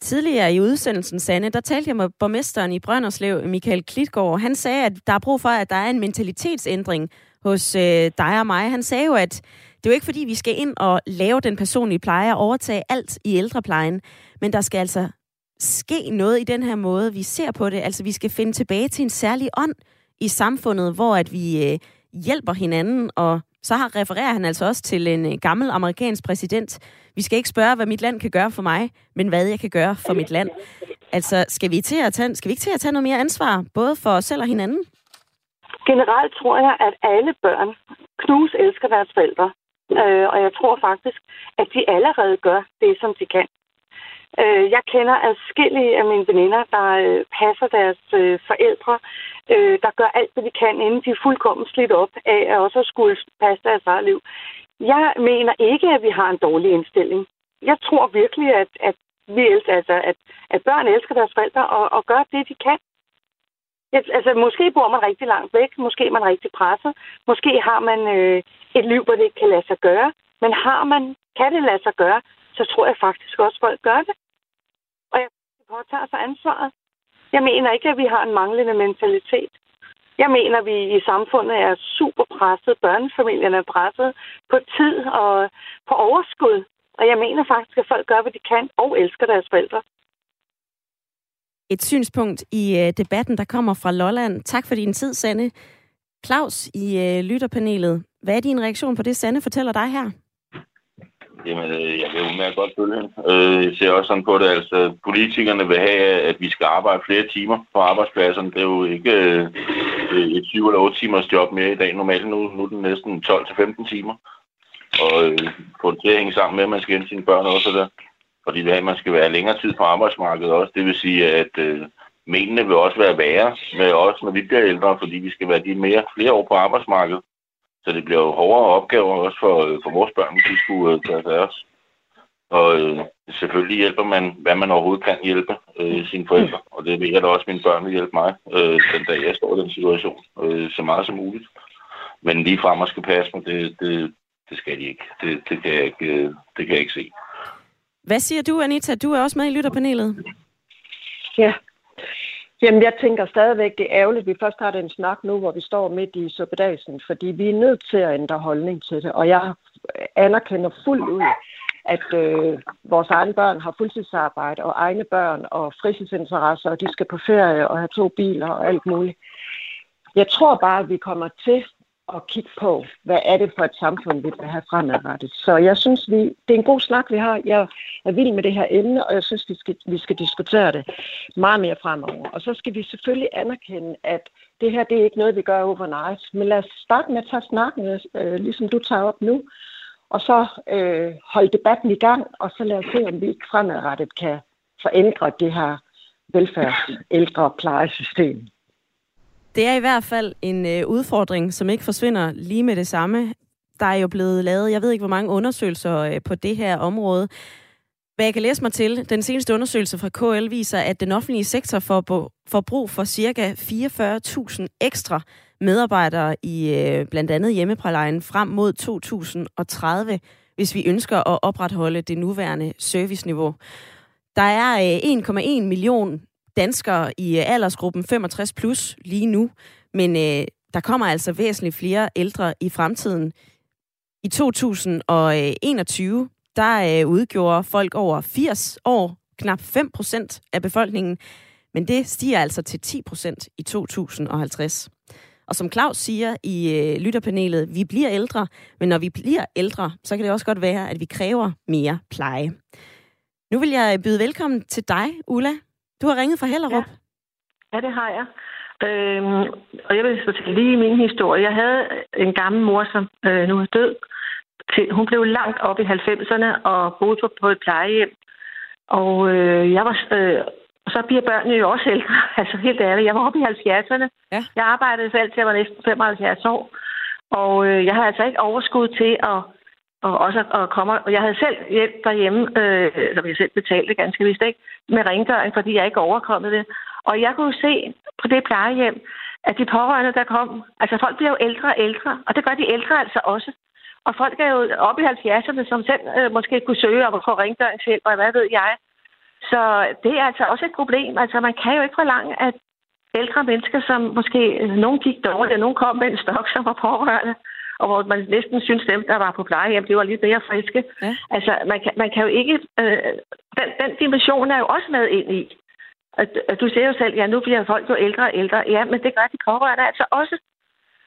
Tidligere i udsendelsen, Sanne, der talte jeg med borgmesteren i Brønderslev, Michael Klitgaard. Han sagde, at der er brug for, at der er en mentalitetsændring hos øh, dig og mig. Han sagde jo, at det er jo ikke fordi, vi skal ind og lave den personlige pleje og overtage alt i ældreplejen, men der skal altså ske noget i den her måde, vi ser på det. Altså, vi skal finde tilbage til en særlig ånd i samfundet, hvor at vi øh, hjælper hinanden, og så har, refererer han altså også til en øh, gammel amerikansk præsident. Vi skal ikke spørge, hvad mit land kan gøre for mig, men hvad jeg kan gøre for mit land. Altså, skal vi, til at tage, skal vi ikke til at tage noget mere ansvar, både for os selv og hinanden? Generelt tror jeg, at alle børn knus elsker deres forældre. Øh, og jeg tror faktisk, at de allerede gør det, som de kan. Øh, jeg kender adskillige af mine veninder, der øh, passer deres øh, forældre, øh, der gør alt, hvad de kan, inden de er fuldkommen slidt op af at også skulle passe deres eget liv. Jeg mener ikke, at vi har en dårlig indstilling. Jeg tror virkelig, at, at, vi elsker, altså, at, at børn elsker deres forældre og, og gør det, de kan. Altså, måske bor man rigtig langt væk, måske er man rigtig presset, måske har man øh, et liv, hvor det ikke kan lade sig gøre, men har man, kan det lade sig gøre, så tror jeg faktisk også, at folk gør det. Og jeg påtager sig ansvaret. Jeg mener ikke, at vi har en manglende mentalitet. Jeg mener, at vi i samfundet er super presset. Børnefamilierne er presset på tid og på overskud. Og jeg mener faktisk, at folk gør, hvad de kan og elsker deres forældre. Et synspunkt i øh, debatten, der kommer fra Lolland. Tak for din tid, Sanne. Claus i øh, lytterpanelet. Hvad er din reaktion på det, Sanne fortæller dig her? Jamen, øh, jeg vil jo mere godt følge hende. Øh, jeg ser også sådan på det, altså politikerne vil have, at vi skal arbejde flere timer på arbejdspladsen. Det er jo ikke øh, øh et 7 eller 8 timers job mere i dag. Normalt nu, nu er det næsten 12-15 timer. Og øh, få det til at hænge sammen med, at man skal hente sine børn også der. Fordi det er, at man skal være længere tid på arbejdsmarkedet også. Det vil sige, at øh, menene vil også være værre med os, når vi bliver ældre, fordi vi skal være de mere flere år på arbejdsmarkedet. Så det bliver jo hårdere opgaver også for, øh, for vores børn, hvis de skulle øh, tage sig os. Og øh, selvfølgelig hjælper man, hvad man overhovedet kan hjælpe øh, sine forældre. Og det ved jeg da også, at mine børn vil hjælpe mig, øh, den dag jeg står i den situation, øh, så meget som muligt. Men lige frem at skal passe mig, det, det, det skal de ikke. Det, det, kan jeg ikke. Øh, det kan jeg ikke se. Hvad siger du, Anita? Du er også med i lytterpanelet. Ja. Jamen, jeg tænker stadigvæk, det er ærgerligt, at vi først har den snak nu, hvor vi står midt i suppedasen, fordi vi er nødt til at ændre holdning til det. Og jeg anerkender fuldt ud, at øh, vores egne børn har fuldtidsarbejde og egne børn og fritidsinteresser, og de skal på ferie og have to biler og alt muligt. Jeg tror bare, at vi kommer til at kigge på, hvad er det for et samfund, vi vil have fremadrettet. Så jeg synes, vi, det er en god snak, vi har. Jeg er vild med det her emne, og jeg synes, vi skal, vi skal diskutere det meget mere fremover. Og så skal vi selvfølgelig anerkende, at det her det er ikke noget, vi gør overnight. Men lad os starte med at tage snakken, øh, ligesom du tager op nu, og så øh, holde debatten i gang, og så lad os se, om vi ikke fremadrettet kan forændre det her velfærds ældre plejesystem. Det er i hvert fald en øh, udfordring, som ikke forsvinder lige med det samme. Der er jo blevet lavet, jeg ved ikke hvor mange undersøgelser øh, på det her område. Hvad jeg kan læse mig til, den seneste undersøgelse fra KL viser, at den offentlige sektor får, får brug for ca. 44.000 ekstra medarbejdere i øh, blandt andet hjemmeplejen frem mod 2030, hvis vi ønsker at opretholde det nuværende serviceniveau. Der er øh, 1,1 million danskere i øh, aldersgruppen 65 plus lige nu, men øh, der kommer altså væsentligt flere ældre i fremtiden. I 2021, der øh, udgjorde folk over 80 år knap 5 procent af befolkningen, men det stiger altså til 10 procent i 2050. Og som Claus siger i øh, lytterpanelet, vi bliver ældre, men når vi bliver ældre, så kan det også godt være, at vi kræver mere pleje. Nu vil jeg byde velkommen til dig, Ulla. Du har ringet fra Hellerup. Ja, ja det har jeg. Øhm, og jeg vil fortælle lige min historie. Jeg havde en gammel mor, som øh, nu er død. Til, hun blev langt op i 90'erne og boede på, et plejehjem. Og øh, jeg var... Øh, så bliver børnene jo også ældre. Altså helt ærligt. Jeg var oppe i 70'erne. Ja. Jeg arbejdede selv til jeg var næsten 75 år. Og øh, jeg havde altså ikke overskud til at og også at komme. Og jeg havde selv hjælp derhjemme, øh, som jeg selv betalte ganske vist ikke, med rengøring, fordi jeg ikke overkommet det. Og jeg kunne se på det plejehjem, at de pårørende, der kom, altså folk bliver jo ældre og ældre, og det gør de ældre altså også. Og folk er jo oppe i 70'erne, som selv øh, måske kunne søge om at få rengøringshjælp, og hvad ved jeg. Så det er altså også et problem. Altså man kan jo ikke forlange, at ældre mennesker, som måske øh, nogen gik dårligt, og nogen kom med en stok, som var pårørende, og hvor man næsten synes, dem, der var på plejehjem, det var lidt mere friske. Ja. Altså, man kan, man kan jo ikke... Øh, den, den dimension er jo også med ind i. At, at du ser jo selv, ja, nu bliver folk jo ældre og ældre. Ja, men det gør de pårørende altså også.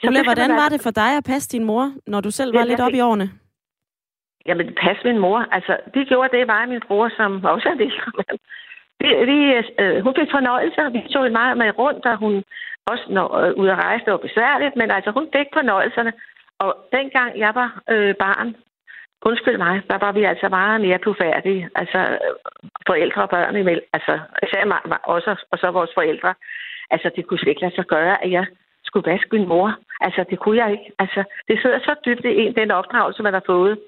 Ulla, hvordan var det for dig at passe din mor, når du selv var ja, lidt op i årene? Jamen, passe min mor. Altså, de gjorde det, var min bror, som også er ældre mand. Vi, vi, øh, hun fik fornøjelse, og vi tog en meget med rundt, og hun også når, øh, ud at rejse, det var besværligt, men altså hun fik fornøjelserne. Og dengang jeg var øh, barn, undskyld mig, der var vi altså meget mere tufærdige. Altså øh, forældre og børn imellem. Altså især mig, også, og så vores forældre. Altså det kunne slet ikke lade sig gøre, at jeg skulle vaske min mor. Altså det kunne jeg ikke. Altså det sidder så dybt i en, den opdragelse, man har fået.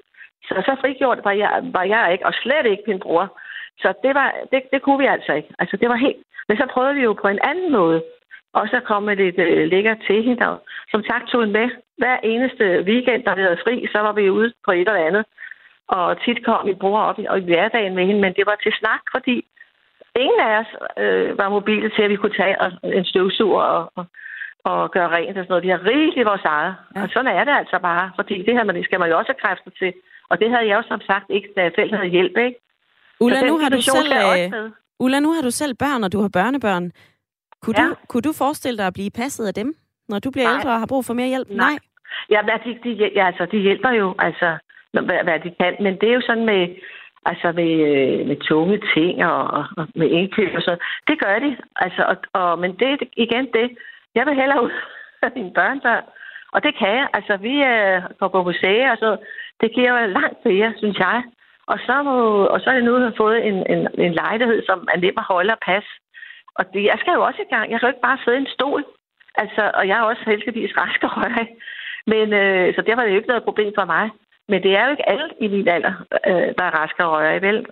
Så så frigjort var jeg, var jeg ikke, og slet ikke min bror. Så det, var, det, det kunne vi altså ikke. Altså det var helt... Men så prøvede vi jo på en anden måde. Og så kom det lidt øh, lækker til hende. Og som sagt tog hun med hver eneste weekend, der vi havde fri, så var vi ude på et eller andet. Og tit kom min bror op i, og i hverdagen med hende, men det var til snak, fordi ingen af os øh, var mobile til, at vi kunne tage en støvsuger og, og, og gøre rent og sådan noget. Vi har rigeligt vores eget. Ja. Og sådan er det altså bare, fordi det her man, skal man jo også have kræfter til. Og det havde jeg jo som sagt ikke, da jeg selv havde hjælp, ikke? Ulla, nu har du selv, øh, Ulla, nu har du selv børn, og du har børnebørn. Kunne, ja. du, kunne du forestille dig at blive passet af dem, når du bliver Nej. ældre og har brug for mere hjælp? Nej. Nej. Ja, de, de, ja, altså, de hjælper jo, altså, hvad, hvad de kan. Men det er jo sådan med, altså med, øh, med tunge ting og, og med indkøb og sådan. Det gør de. Altså, og, og, men det igen det. Jeg vil hellere ud af mine børnebørn. Og det kan jeg. Altså, vi øh, går på museer og så. Det giver jo langt mere, synes jeg. Og så, må, og så er det nu, at har fået en, en, en lejlighed, som er nem at holde og passe. Og det, jeg skal jo også i gang. Jeg kan jo ikke bare sidde i en stol. Altså, og jeg er også heldigvis rask og høj. Men, øh, så det var det jo ikke noget problem for mig. Men det er jo ikke alle i min alder, øh, der er raske og røre, vel?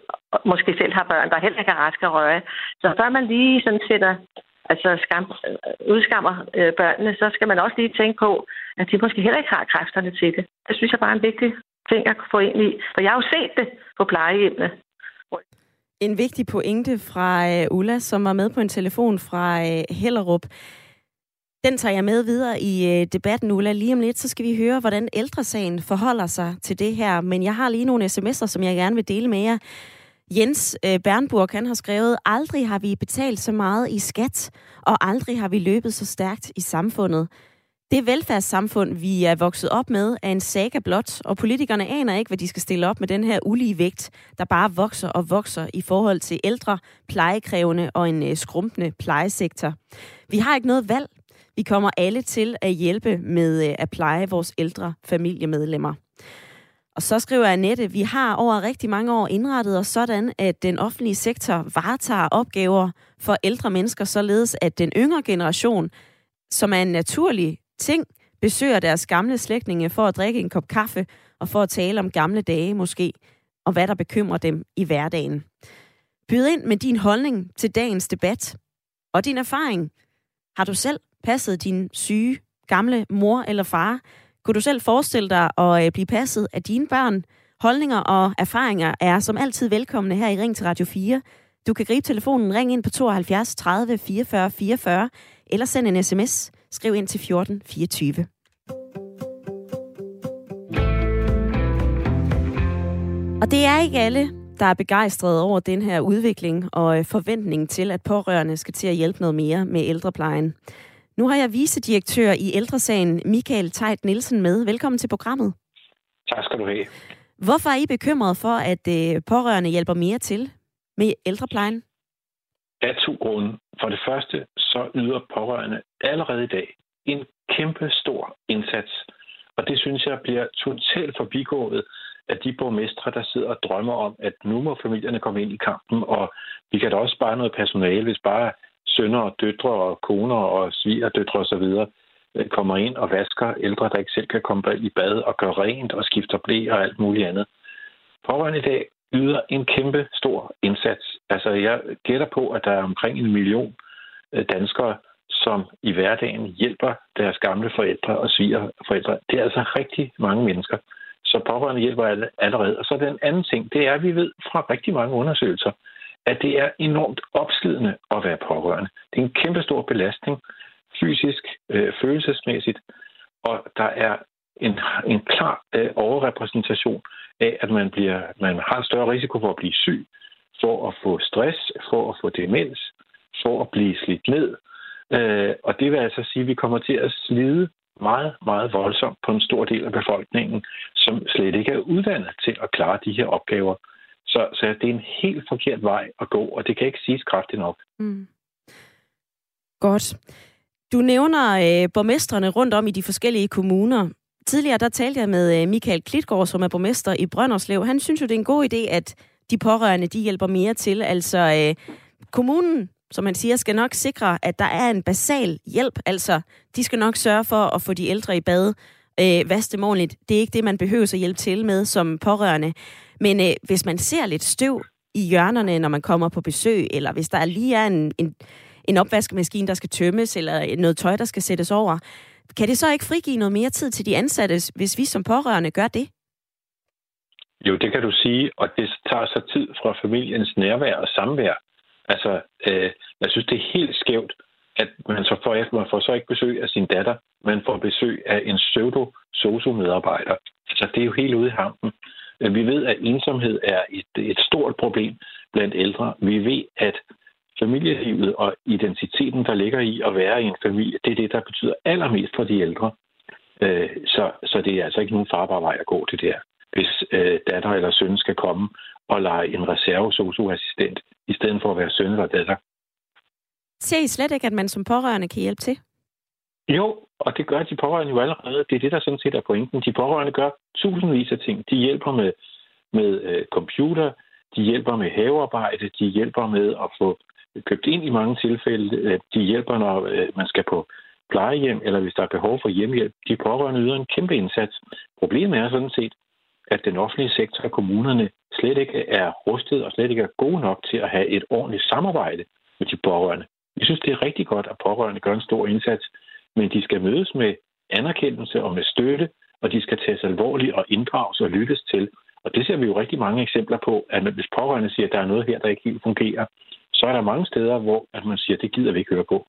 Måske selv har børn, der heller ikke er raske og røre. Så før man lige sådan sætter, altså skam, øh, udskammer øh, børnene, så skal man også lige tænke på, at de måske heller ikke har kræfterne til det. Det synes jeg bare er en vigtig ting at få ind i. For jeg har jo set det på plejehjemmene. En vigtig pointe fra øh, Ulla, som var med på en telefon fra øh, Hellerup. Den tager jeg med videre i øh, debatten, Ulla. Lige om lidt, så skal vi høre, hvordan ældresagen forholder sig til det her. Men jeg har lige nogle sms'er, som jeg gerne vil dele med jer. Jens øh, Bernburg, han har skrevet, aldrig har vi betalt så meget i skat, og aldrig har vi løbet så stærkt i samfundet. Det velfærdssamfund, vi er vokset op med, er en saga blot, og politikerne aner ikke, hvad de skal stille op med den her ulige vægt, der bare vokser og vokser i forhold til ældre, plejekrævende og en øh, skrumpende plejesektor. Vi har ikke noget valg. Vi kommer alle til at hjælpe med øh, at pleje vores ældre familiemedlemmer. Og så skriver Annette, vi har over rigtig mange år indrettet os sådan, at den offentlige sektor varetager opgaver for ældre mennesker, således at den yngre generation, som er en naturlig ting, besøger deres gamle slægtninge for at drikke en kop kaffe og for at tale om gamle dage måske, og hvad der bekymrer dem i hverdagen. Byd ind med din holdning til dagens debat og din erfaring. Har du selv passet din syge, gamle mor eller far? Kunne du selv forestille dig at øh, blive passet af dine børn? Holdninger og erfaringer er som altid velkomne her i Ring til Radio 4. Du kan gribe telefonen, ring ind på 72 30 44 44, eller send en sms. Skriv ind til 14 24. Og det er ikke alle, der er begejstrede over den her udvikling og forventningen forventning til, at pårørende skal til at hjælpe noget mere med ældreplejen. Nu har jeg vicedirektør i ældresagen Michael Tejt Nielsen med. Velkommen til programmet. Tak skal du have. Hvorfor er I bekymret for, at øh, pårørende hjælper mere til med ældreplejen? Af to grunde. For det første, så yder pårørende allerede i dag en kæmpe stor indsats. Og det synes jeg bliver totalt forbigået af de borgmestre, der sidder og drømmer om, at nu må familierne komme ind i kampen, og vi kan da også spare noget personale, hvis bare sønner og døtre og koner og svigerdøtre osv. Øh, kommer ind og vasker ældre, der ikke selv kan komme i bad og gøre rent og skifter blæ og alt muligt andet. Pårørende i dag yder en kæmpe stor indsats. Altså jeg gætter på, at der er omkring en million øh, danskere, som i hverdagen hjælper deres gamle forældre og svigerforældre. Det er altså rigtig mange mennesker. Så pårørende hjælper allerede. Og så den anden ting, det er, at vi ved fra rigtig mange undersøgelser, at det er enormt opslidende at være pårørende. Det er en kæmpe stor belastning, fysisk, øh, følelsesmæssigt, og der er en, en klar øh, overrepræsentation af, at man, bliver, man har en større risiko for at blive syg, for at få stress, for at få demens, for at blive slidt ned. Øh, og det vil altså sige, at vi kommer til at slide meget, meget voldsomt på en stor del af befolkningen, som slet ikke er uddannet til at klare de her opgaver. Så, så det er en helt forkert vej at gå, og det kan ikke siges kraftigt nok. Mm. Godt. Du nævner øh, borgmesterne rundt om i de forskellige kommuner. Tidligere der talte jeg med øh, Michael Klitgaard, som er borgmester i Brønderslev. Han synes jo, det er en god idé, at de pårørende de hjælper mere til. Altså øh, kommunen, som han siger, skal nok sikre, at der er en basal hjælp. Altså, de skal nok sørge for at få de ældre i bad, øh, vaske dem. Det er ikke det, man behøver at hjælpe til med som pårørende. Men øh, hvis man ser lidt støv i hjørnerne, når man kommer på besøg, eller hvis der lige er en, en, en opvaskemaskine, der skal tømmes, eller øh, noget tøj, der skal sættes over, kan det så ikke frigive noget mere tid til de ansatte, hvis vi som pårørende gør det? Jo, det kan du sige, og det tager så tid fra familiens nærvær og samvær. Altså, øh, jeg synes, det er helt skævt, at man så får, man får så ikke besøg af sin datter, man får besøg af en pseudo-sosu-medarbejder. Altså, det er jo helt ude i hampen. Vi ved, at ensomhed er et, et stort problem blandt ældre. Vi ved, at familielivet og identiteten, der ligger i at være i en familie, det er det, der betyder allermest for de ældre. Øh, så, så det er altså ikke nogen farbar vej at gå til det her. Hvis øh, datter eller søn skal komme og lege en reserve socioassistent, i stedet for at være søn eller datter. Ser I slet ikke, at man som pårørende kan hjælpe til? Jo, og det gør de pårørende jo allerede. Det er det, der sådan set er pointen. De pårørende gør tusindvis af ting. De hjælper med, med øh, computer, de hjælper med havearbejde, de hjælper med at få købt ind i mange tilfælde. Øh, de hjælper, når øh, man skal på plejehjem, eller hvis der er behov for hjemmehjælp. De pårørende yder en kæmpe indsats. Problemet er sådan set, at den offentlige sektor og kommunerne slet ikke er rustet og slet ikke er gode nok til at have et ordentligt samarbejde med de pårørende. Jeg synes, det er rigtig godt, at pårørende gør en stor indsats, men de skal mødes med anerkendelse og med støtte, og de skal tages alvorligt og inddrages og lyttes til. Og det ser vi jo rigtig mange eksempler på, at hvis pårørende siger, at der er noget her, der ikke helt fungerer, så er der mange steder, hvor at man siger, at det gider vi ikke høre på.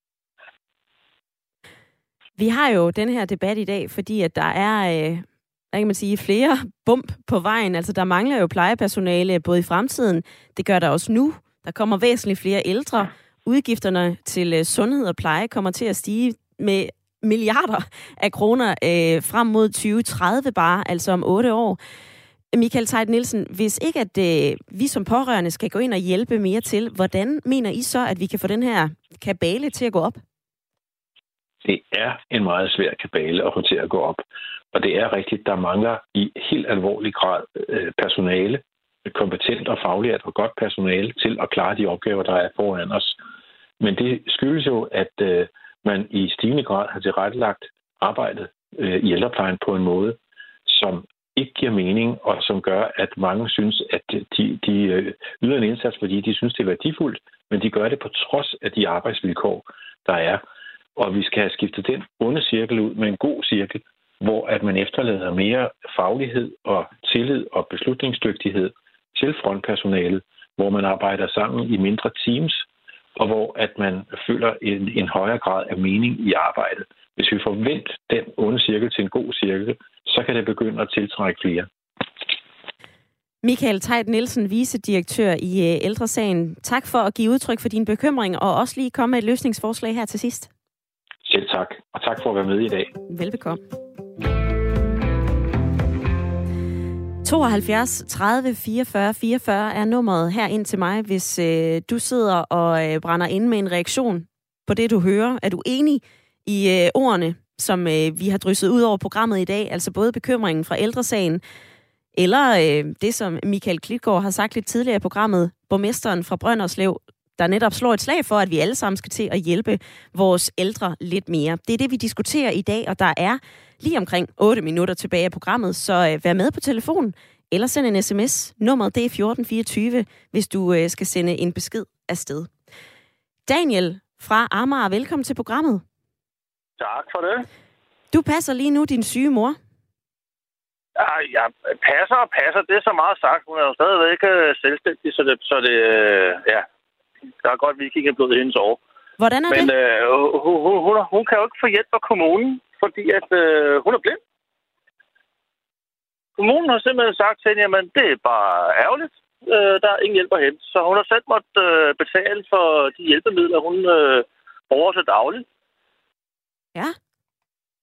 Vi har jo den her debat i dag, fordi at der er, øh, hvad kan man sige, flere bump på vejen. Altså der mangler jo plejepersonale både i fremtiden, det gør der også nu. Der kommer væsentligt flere ældre. Udgifterne til øh, sundhed og pleje kommer til at stige med milliarder af kroner øh, frem mod 2030 bare, altså om otte år. Michael Tejt Nielsen, hvis ikke at øh, vi som pårørende skal gå ind og hjælpe mere til, hvordan mener I så, at vi kan få den her kabale til at gå op? Det er en meget svær kabale at få til at gå op. Og det er rigtigt, der mangler i helt alvorlig grad øh, personale, kompetent og fagligt og godt personale til at klare de opgaver, der er foran os. Men det skyldes jo, at øh, man i stigende grad har tilrettelagt arbejdet øh, i ældreplejen på en måde, som ikke giver mening, og som gør, at mange synes, at de, de øh, yder en indsats, fordi de synes, det er værdifuldt, men de gør det på trods af de arbejdsvilkår, der er. Og vi skal have skiftet den onde cirkel ud med en god cirkel, hvor at man efterlader mere faglighed og tillid og beslutningsdygtighed til frontpersonalet, hvor man arbejder sammen i mindre teams, og hvor at man føler en, en højere grad af mening i arbejdet. Hvis vi får vendt den onde cirkel til en god cirkel, så kan det begynde at tiltrække flere. Michael Tejt Nielsen, vicedirektør i øh, Ældresagen. Tak for at give udtryk for din bekymring, og også lige komme med et løsningsforslag her til sidst. Selv tak, og tak for at være med i dag. Velbekomme. 72 30 44 44 er nummeret her ind til mig, hvis øh, du sidder og øh, brænder ind med en reaktion på det, du hører. Er du enig i øh, ordene, som øh, vi har drysset ud over programmet i dag, altså både bekymringen fra ældresagen, eller øh, det, som Michael Klitgaard har sagt lidt tidligere i programmet, borgmesteren fra Brønderslev, der netop slår et slag for, at vi alle sammen skal til at hjælpe vores ældre lidt mere. Det er det, vi diskuterer i dag, og der er lige omkring 8 minutter tilbage af programmet, så øh, vær med på telefonen, eller send en sms. Nummeret det er 1424, hvis du øh, skal sende en besked afsted. Daniel fra Amager, velkommen til programmet. Tak for det. Du passer lige nu din syge mor. Ja, ja, passer og passer, det er så meget sagt. Hun er jo stadigvæk øh, selvstændig, så det, så det øh, ja, der er godt, vi ikke er blevet hendes over. Hvordan er Men det? øh, hun, hun, hun, hun kan jo ikke få hjælp af kommunen, fordi at øh, hun er blind. Kommunen har simpelthen sagt til hende, jamen det er bare ærgerligt. Øh, der er ingen hjælp at hente. Så hun har selv måttet øh, betale for de hjælpemidler, hun øh, bruger til dagligt. Ja.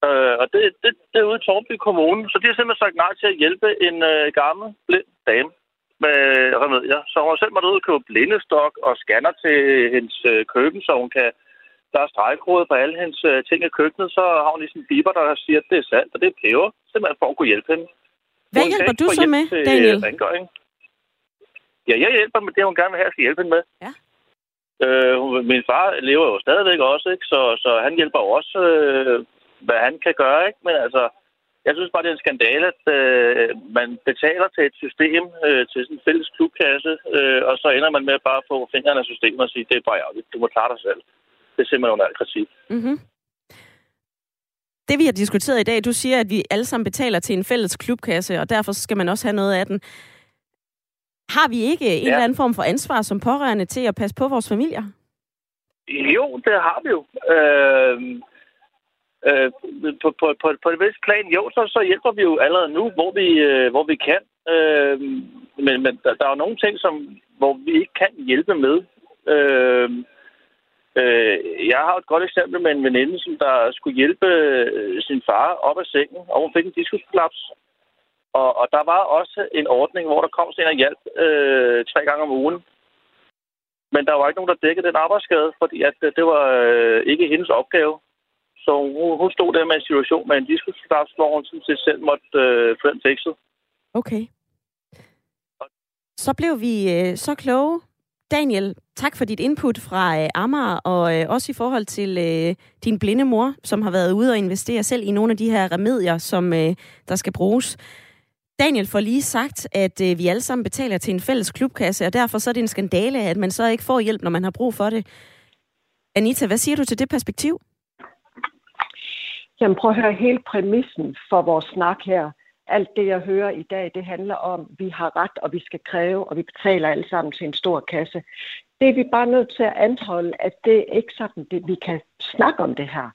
Øh, og det, det, det er ude i Torby Kommune. Så de har simpelthen sagt nej til at hjælpe en øh, gammel, blind dame med remedier. Så hun har selv måttet ud og købe blindestok og scanner til hendes øh, køkken, så hun kan der er stregkode på alle hendes øh, ting i køkkenet, så har hun ligesom biber, der siger, at det er salt, og det er peber, simpelthen for at kunne hjælpe hende. Hvad Hun hjælper du så med, til, øh, Daniel? rengøring. Ja, jeg hjælper med det, hun gerne vil have, jeg skal hjælpe hende med. Ja. Øh, min far lever jo stadigvæk også, ikke? Så, så han hjælper også, øh, hvad han kan gøre, ikke? Men altså, jeg synes bare, det er en skandale, at øh, man betaler til et system, øh, til sådan en fælles klubkasse, øh, og så ender man med at bare få fingrene af systemet og sige, det er bare ærgerligt, du må klare dig selv. Det er simpelthen under al kritik. Mm-hmm. Det vi har diskuteret i dag, du siger, at vi alle sammen betaler til en fælles klubkasse, og derfor skal man også have noget af den. Har vi ikke en Ja. eller anden form for ansvar som pårørende til at passe på vores familier? Jo, det har vi jo. Øh, øh, på, på, på, på et vist plan, jo, så, så hjælper vi jo allerede nu, hvor vi, øh, hvor vi kan. Øh, men men der, der er jo nogle ting, som, hvor vi ikke kan hjælpe med. Øh, øh, jeg har et godt eksempel med en veninde, som der skulle hjælpe øh, sin far op af sengen, og hun fik en diskusprolaps. Og, og der var også en ordning, hvor der kom sådan en og hjalp øh, tre gange om ugen. Men der var ikke nogen, der dækkede den arbejdsskade, fordi at øh, det var øh, ikke hendes opgave. Så hun, hun stod der med en situation med en diskusprolaps, hvor hun sådan set selv måtte øh, få den fikset. Okay. Så blev vi øh, så kloge. Daniel, tak for dit input fra øh, Amager, og øh, også i forhold til øh, din blinde mor, som har været ude og investere selv i nogle af de her remedier, som øh, der skal bruges. Daniel får lige sagt, at øh, vi alle sammen betaler til en fælles klubkasse, og derfor så er det en skandale, at man så ikke får hjælp, når man har brug for det. Anita, hvad siger du til det perspektiv? Jamen prøv at høre hele præmissen for vores snak her. Alt det, jeg hører i dag, det handler om, at vi har ret, og vi skal kræve, og vi betaler alle sammen til en stor kasse. Det er vi bare nødt til at anholde, at det er ikke sådan, det, vi kan snakke om det her.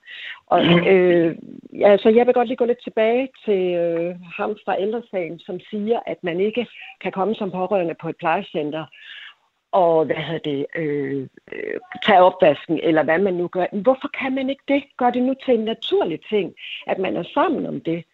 Og, øh, altså, jeg vil godt lige gå lidt tilbage til øh, ham fra ældresagen, som siger, at man ikke kan komme som pårørende på et plejecenter og hvad hedder det, øh, øh, tage opvasken, eller hvad man nu gør. Hvorfor kan man ikke det? Gør det nu til en naturlig ting, at man er sammen om det.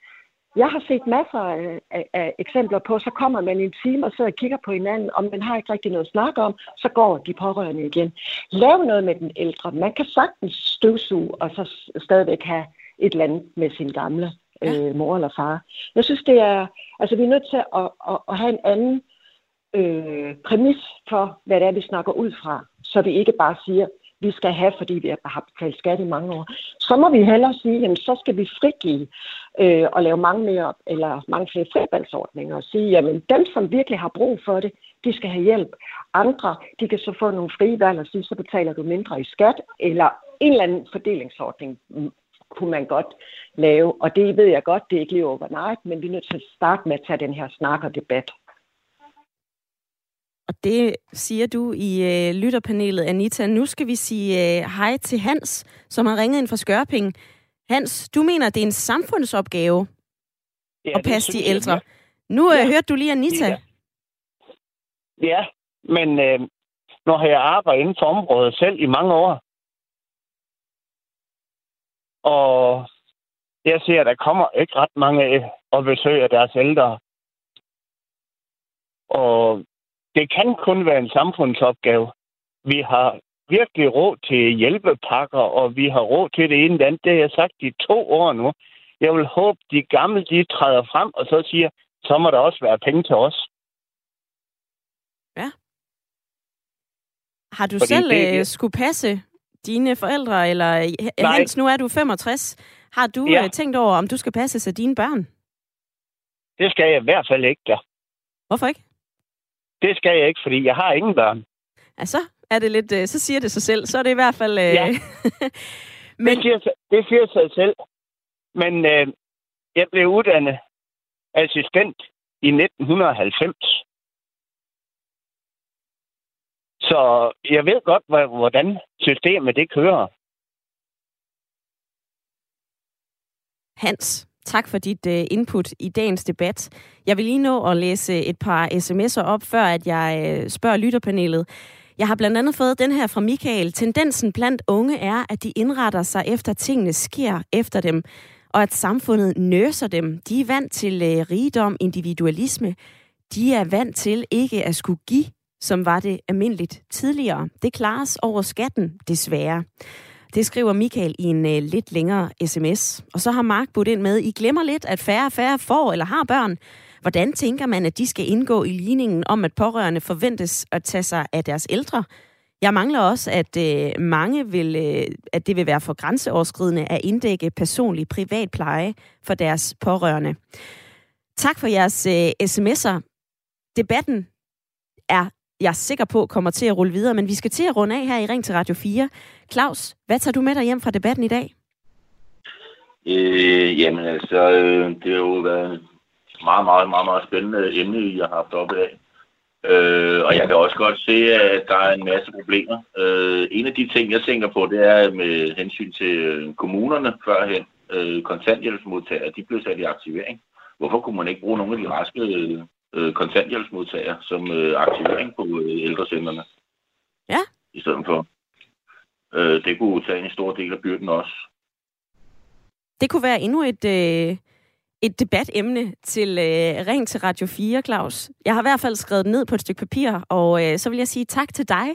Jeg har set masser af, af, af eksempler på, så kommer man en time og sidder og kigger på hinanden, og man har ikke rigtig noget at snakke om, så går de pårørende igen. Lav noget med den ældre. Man kan sagtens støvsuge, og så stadigvæk have et eller andet med sin gamle øh, mor eller far. Jeg synes, det er, altså vi er nødt til at, at, at have en anden øh, præmis for, hvad det er, vi snakker ud fra, så vi ikke bare siger, vi skal have, fordi vi har betalt skat i mange år. Så må vi hellere sige, jamen, så skal vi frigive øh, og lave mange, mere, eller mange flere frivalgsordninger og sige, jamen dem, som virkelig har brug for det, de skal have hjælp. Andre, de kan så få nogle frie valg og sige, så betaler du mindre i skat, eller en eller anden fordelingsordning kunne man godt lave. Og det ved jeg godt, det er ikke lige overnight, men vi er nødt til at starte med at tage den her snak og debat. Og det siger du i øh, lytterpanelet, Anita. Nu skal vi sige øh, hej til Hans, som har ringet ind fra Skørping. Hans, du mener, det er en samfundsopgave Ja, at passe de jeg, ældre. ja. Nu øh, Ja. hørte du lige Anita. Ja. Ja, men øh, har jeg arbejdet inden for området selv i mange år. Og jeg ser, at der kommer ikke ret mange øh, og besøger deres ældre. Og det kan kun være en samfundsopgave. Vi har virkelig råd til hjælpepakker, og vi har råd til det ene eller andet. Det har jeg sagt i to år nu. Jeg vil håbe, de gamle de træder frem og så siger, så må der også være penge til os. Har du Fordi selv det- øh, skulle passe dine forældre, eller Nej. Hans, nu er du 65. Har du Ja. øh, tænkt over, om du skal passe sig dine børn? Det skal jeg i hvert fald ikke, da. Hvorfor ikke? Det skal jeg ikke, fordi jeg har ingen børn. Altså, er det lidt, øh, så siger det sig selv. Så er det i hvert fald... Øh, Ja. Men- det, siger, sig- det siger sig selv. Men øh, jeg blev uddannet assistent i 1990. Så jeg ved godt, hvor- hvordan systemet det kører. Hans, tak for dit uh, input i dagens debat. Jeg vil lige nå at læse et par sms'er op, før at jeg spørger lytterpanelet. Jeg har blandt andet fået den her fra Michael. Tendensen blandt unge er, at de indretter sig efter, at tingene sker efter dem, og at samfundet nøser dem. De er vant til øh, rigdom, individualisme. De er vant til ikke at skulle give, som var det almindeligt tidligere. Det klares over skatten, desværre. Det skriver Michael i en øh, lidt længere sms. Og så har Mark budt ind med, I glemmer lidt, at færre og færre får eller har børn. Hvordan tænker man, at de skal indgå i ligningen om, at pårørende forventes at tage sig af deres ældre? Jeg mangler også, at øh, mange vil, øh, at det vil være for grænseoverskridende at inddække personlig privat pleje for deres pårørende. Tak for jeres øh, sms'er. Debatten er jeg er sikker på kommer til at rulle videre, men vi skal til at runde af her i Ring til Radio 4. Claus, hvad tager du med dig hjem fra debatten i dag? Øh, jamen altså, øh, det har jo været meget, meget, meget, meget spændende emne, jeg har haft op af. Øh, og jeg kan også godt se, at der er en masse problemer. Øh, en af de ting, jeg tænker på, det er med hensyn til øh, kommunerne førhen. Øh, kontanthjælpsmodtagere, de blev sat i aktivering. Hvorfor kunne man ikke bruge nogle af de raske øh, kontanthjælpsmodtagere som øh, aktivering på øh, ældrecentrene? Ja. I stedet for. Øh, det kunne tage en stor del af byrden også. Det kunne være endnu et, øh, et debatemne til øh, Ring til Radio 4, Claus. Jeg har i hvert fald skrevet ned på et stykke papir, og øh, så vil jeg sige tak til dig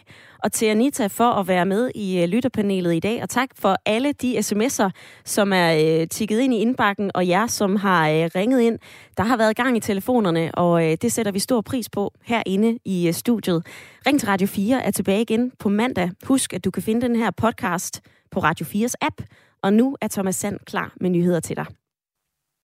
og til Anita for at være med i øh, lytterpanelet i dag, og tak for alle de sms'er, som er øh, tikket ind i indbakken, og jer, som har øh, ringet ind. Der har været gang i telefonerne, og øh, det sætter vi stor pris på herinde i øh, studiet. Ring til Radio 4 er tilbage igen på mandag. Husk, at du kan finde den her podcast på Radio 4's app, og nu er Thomas Sand klar med nyheder til dig.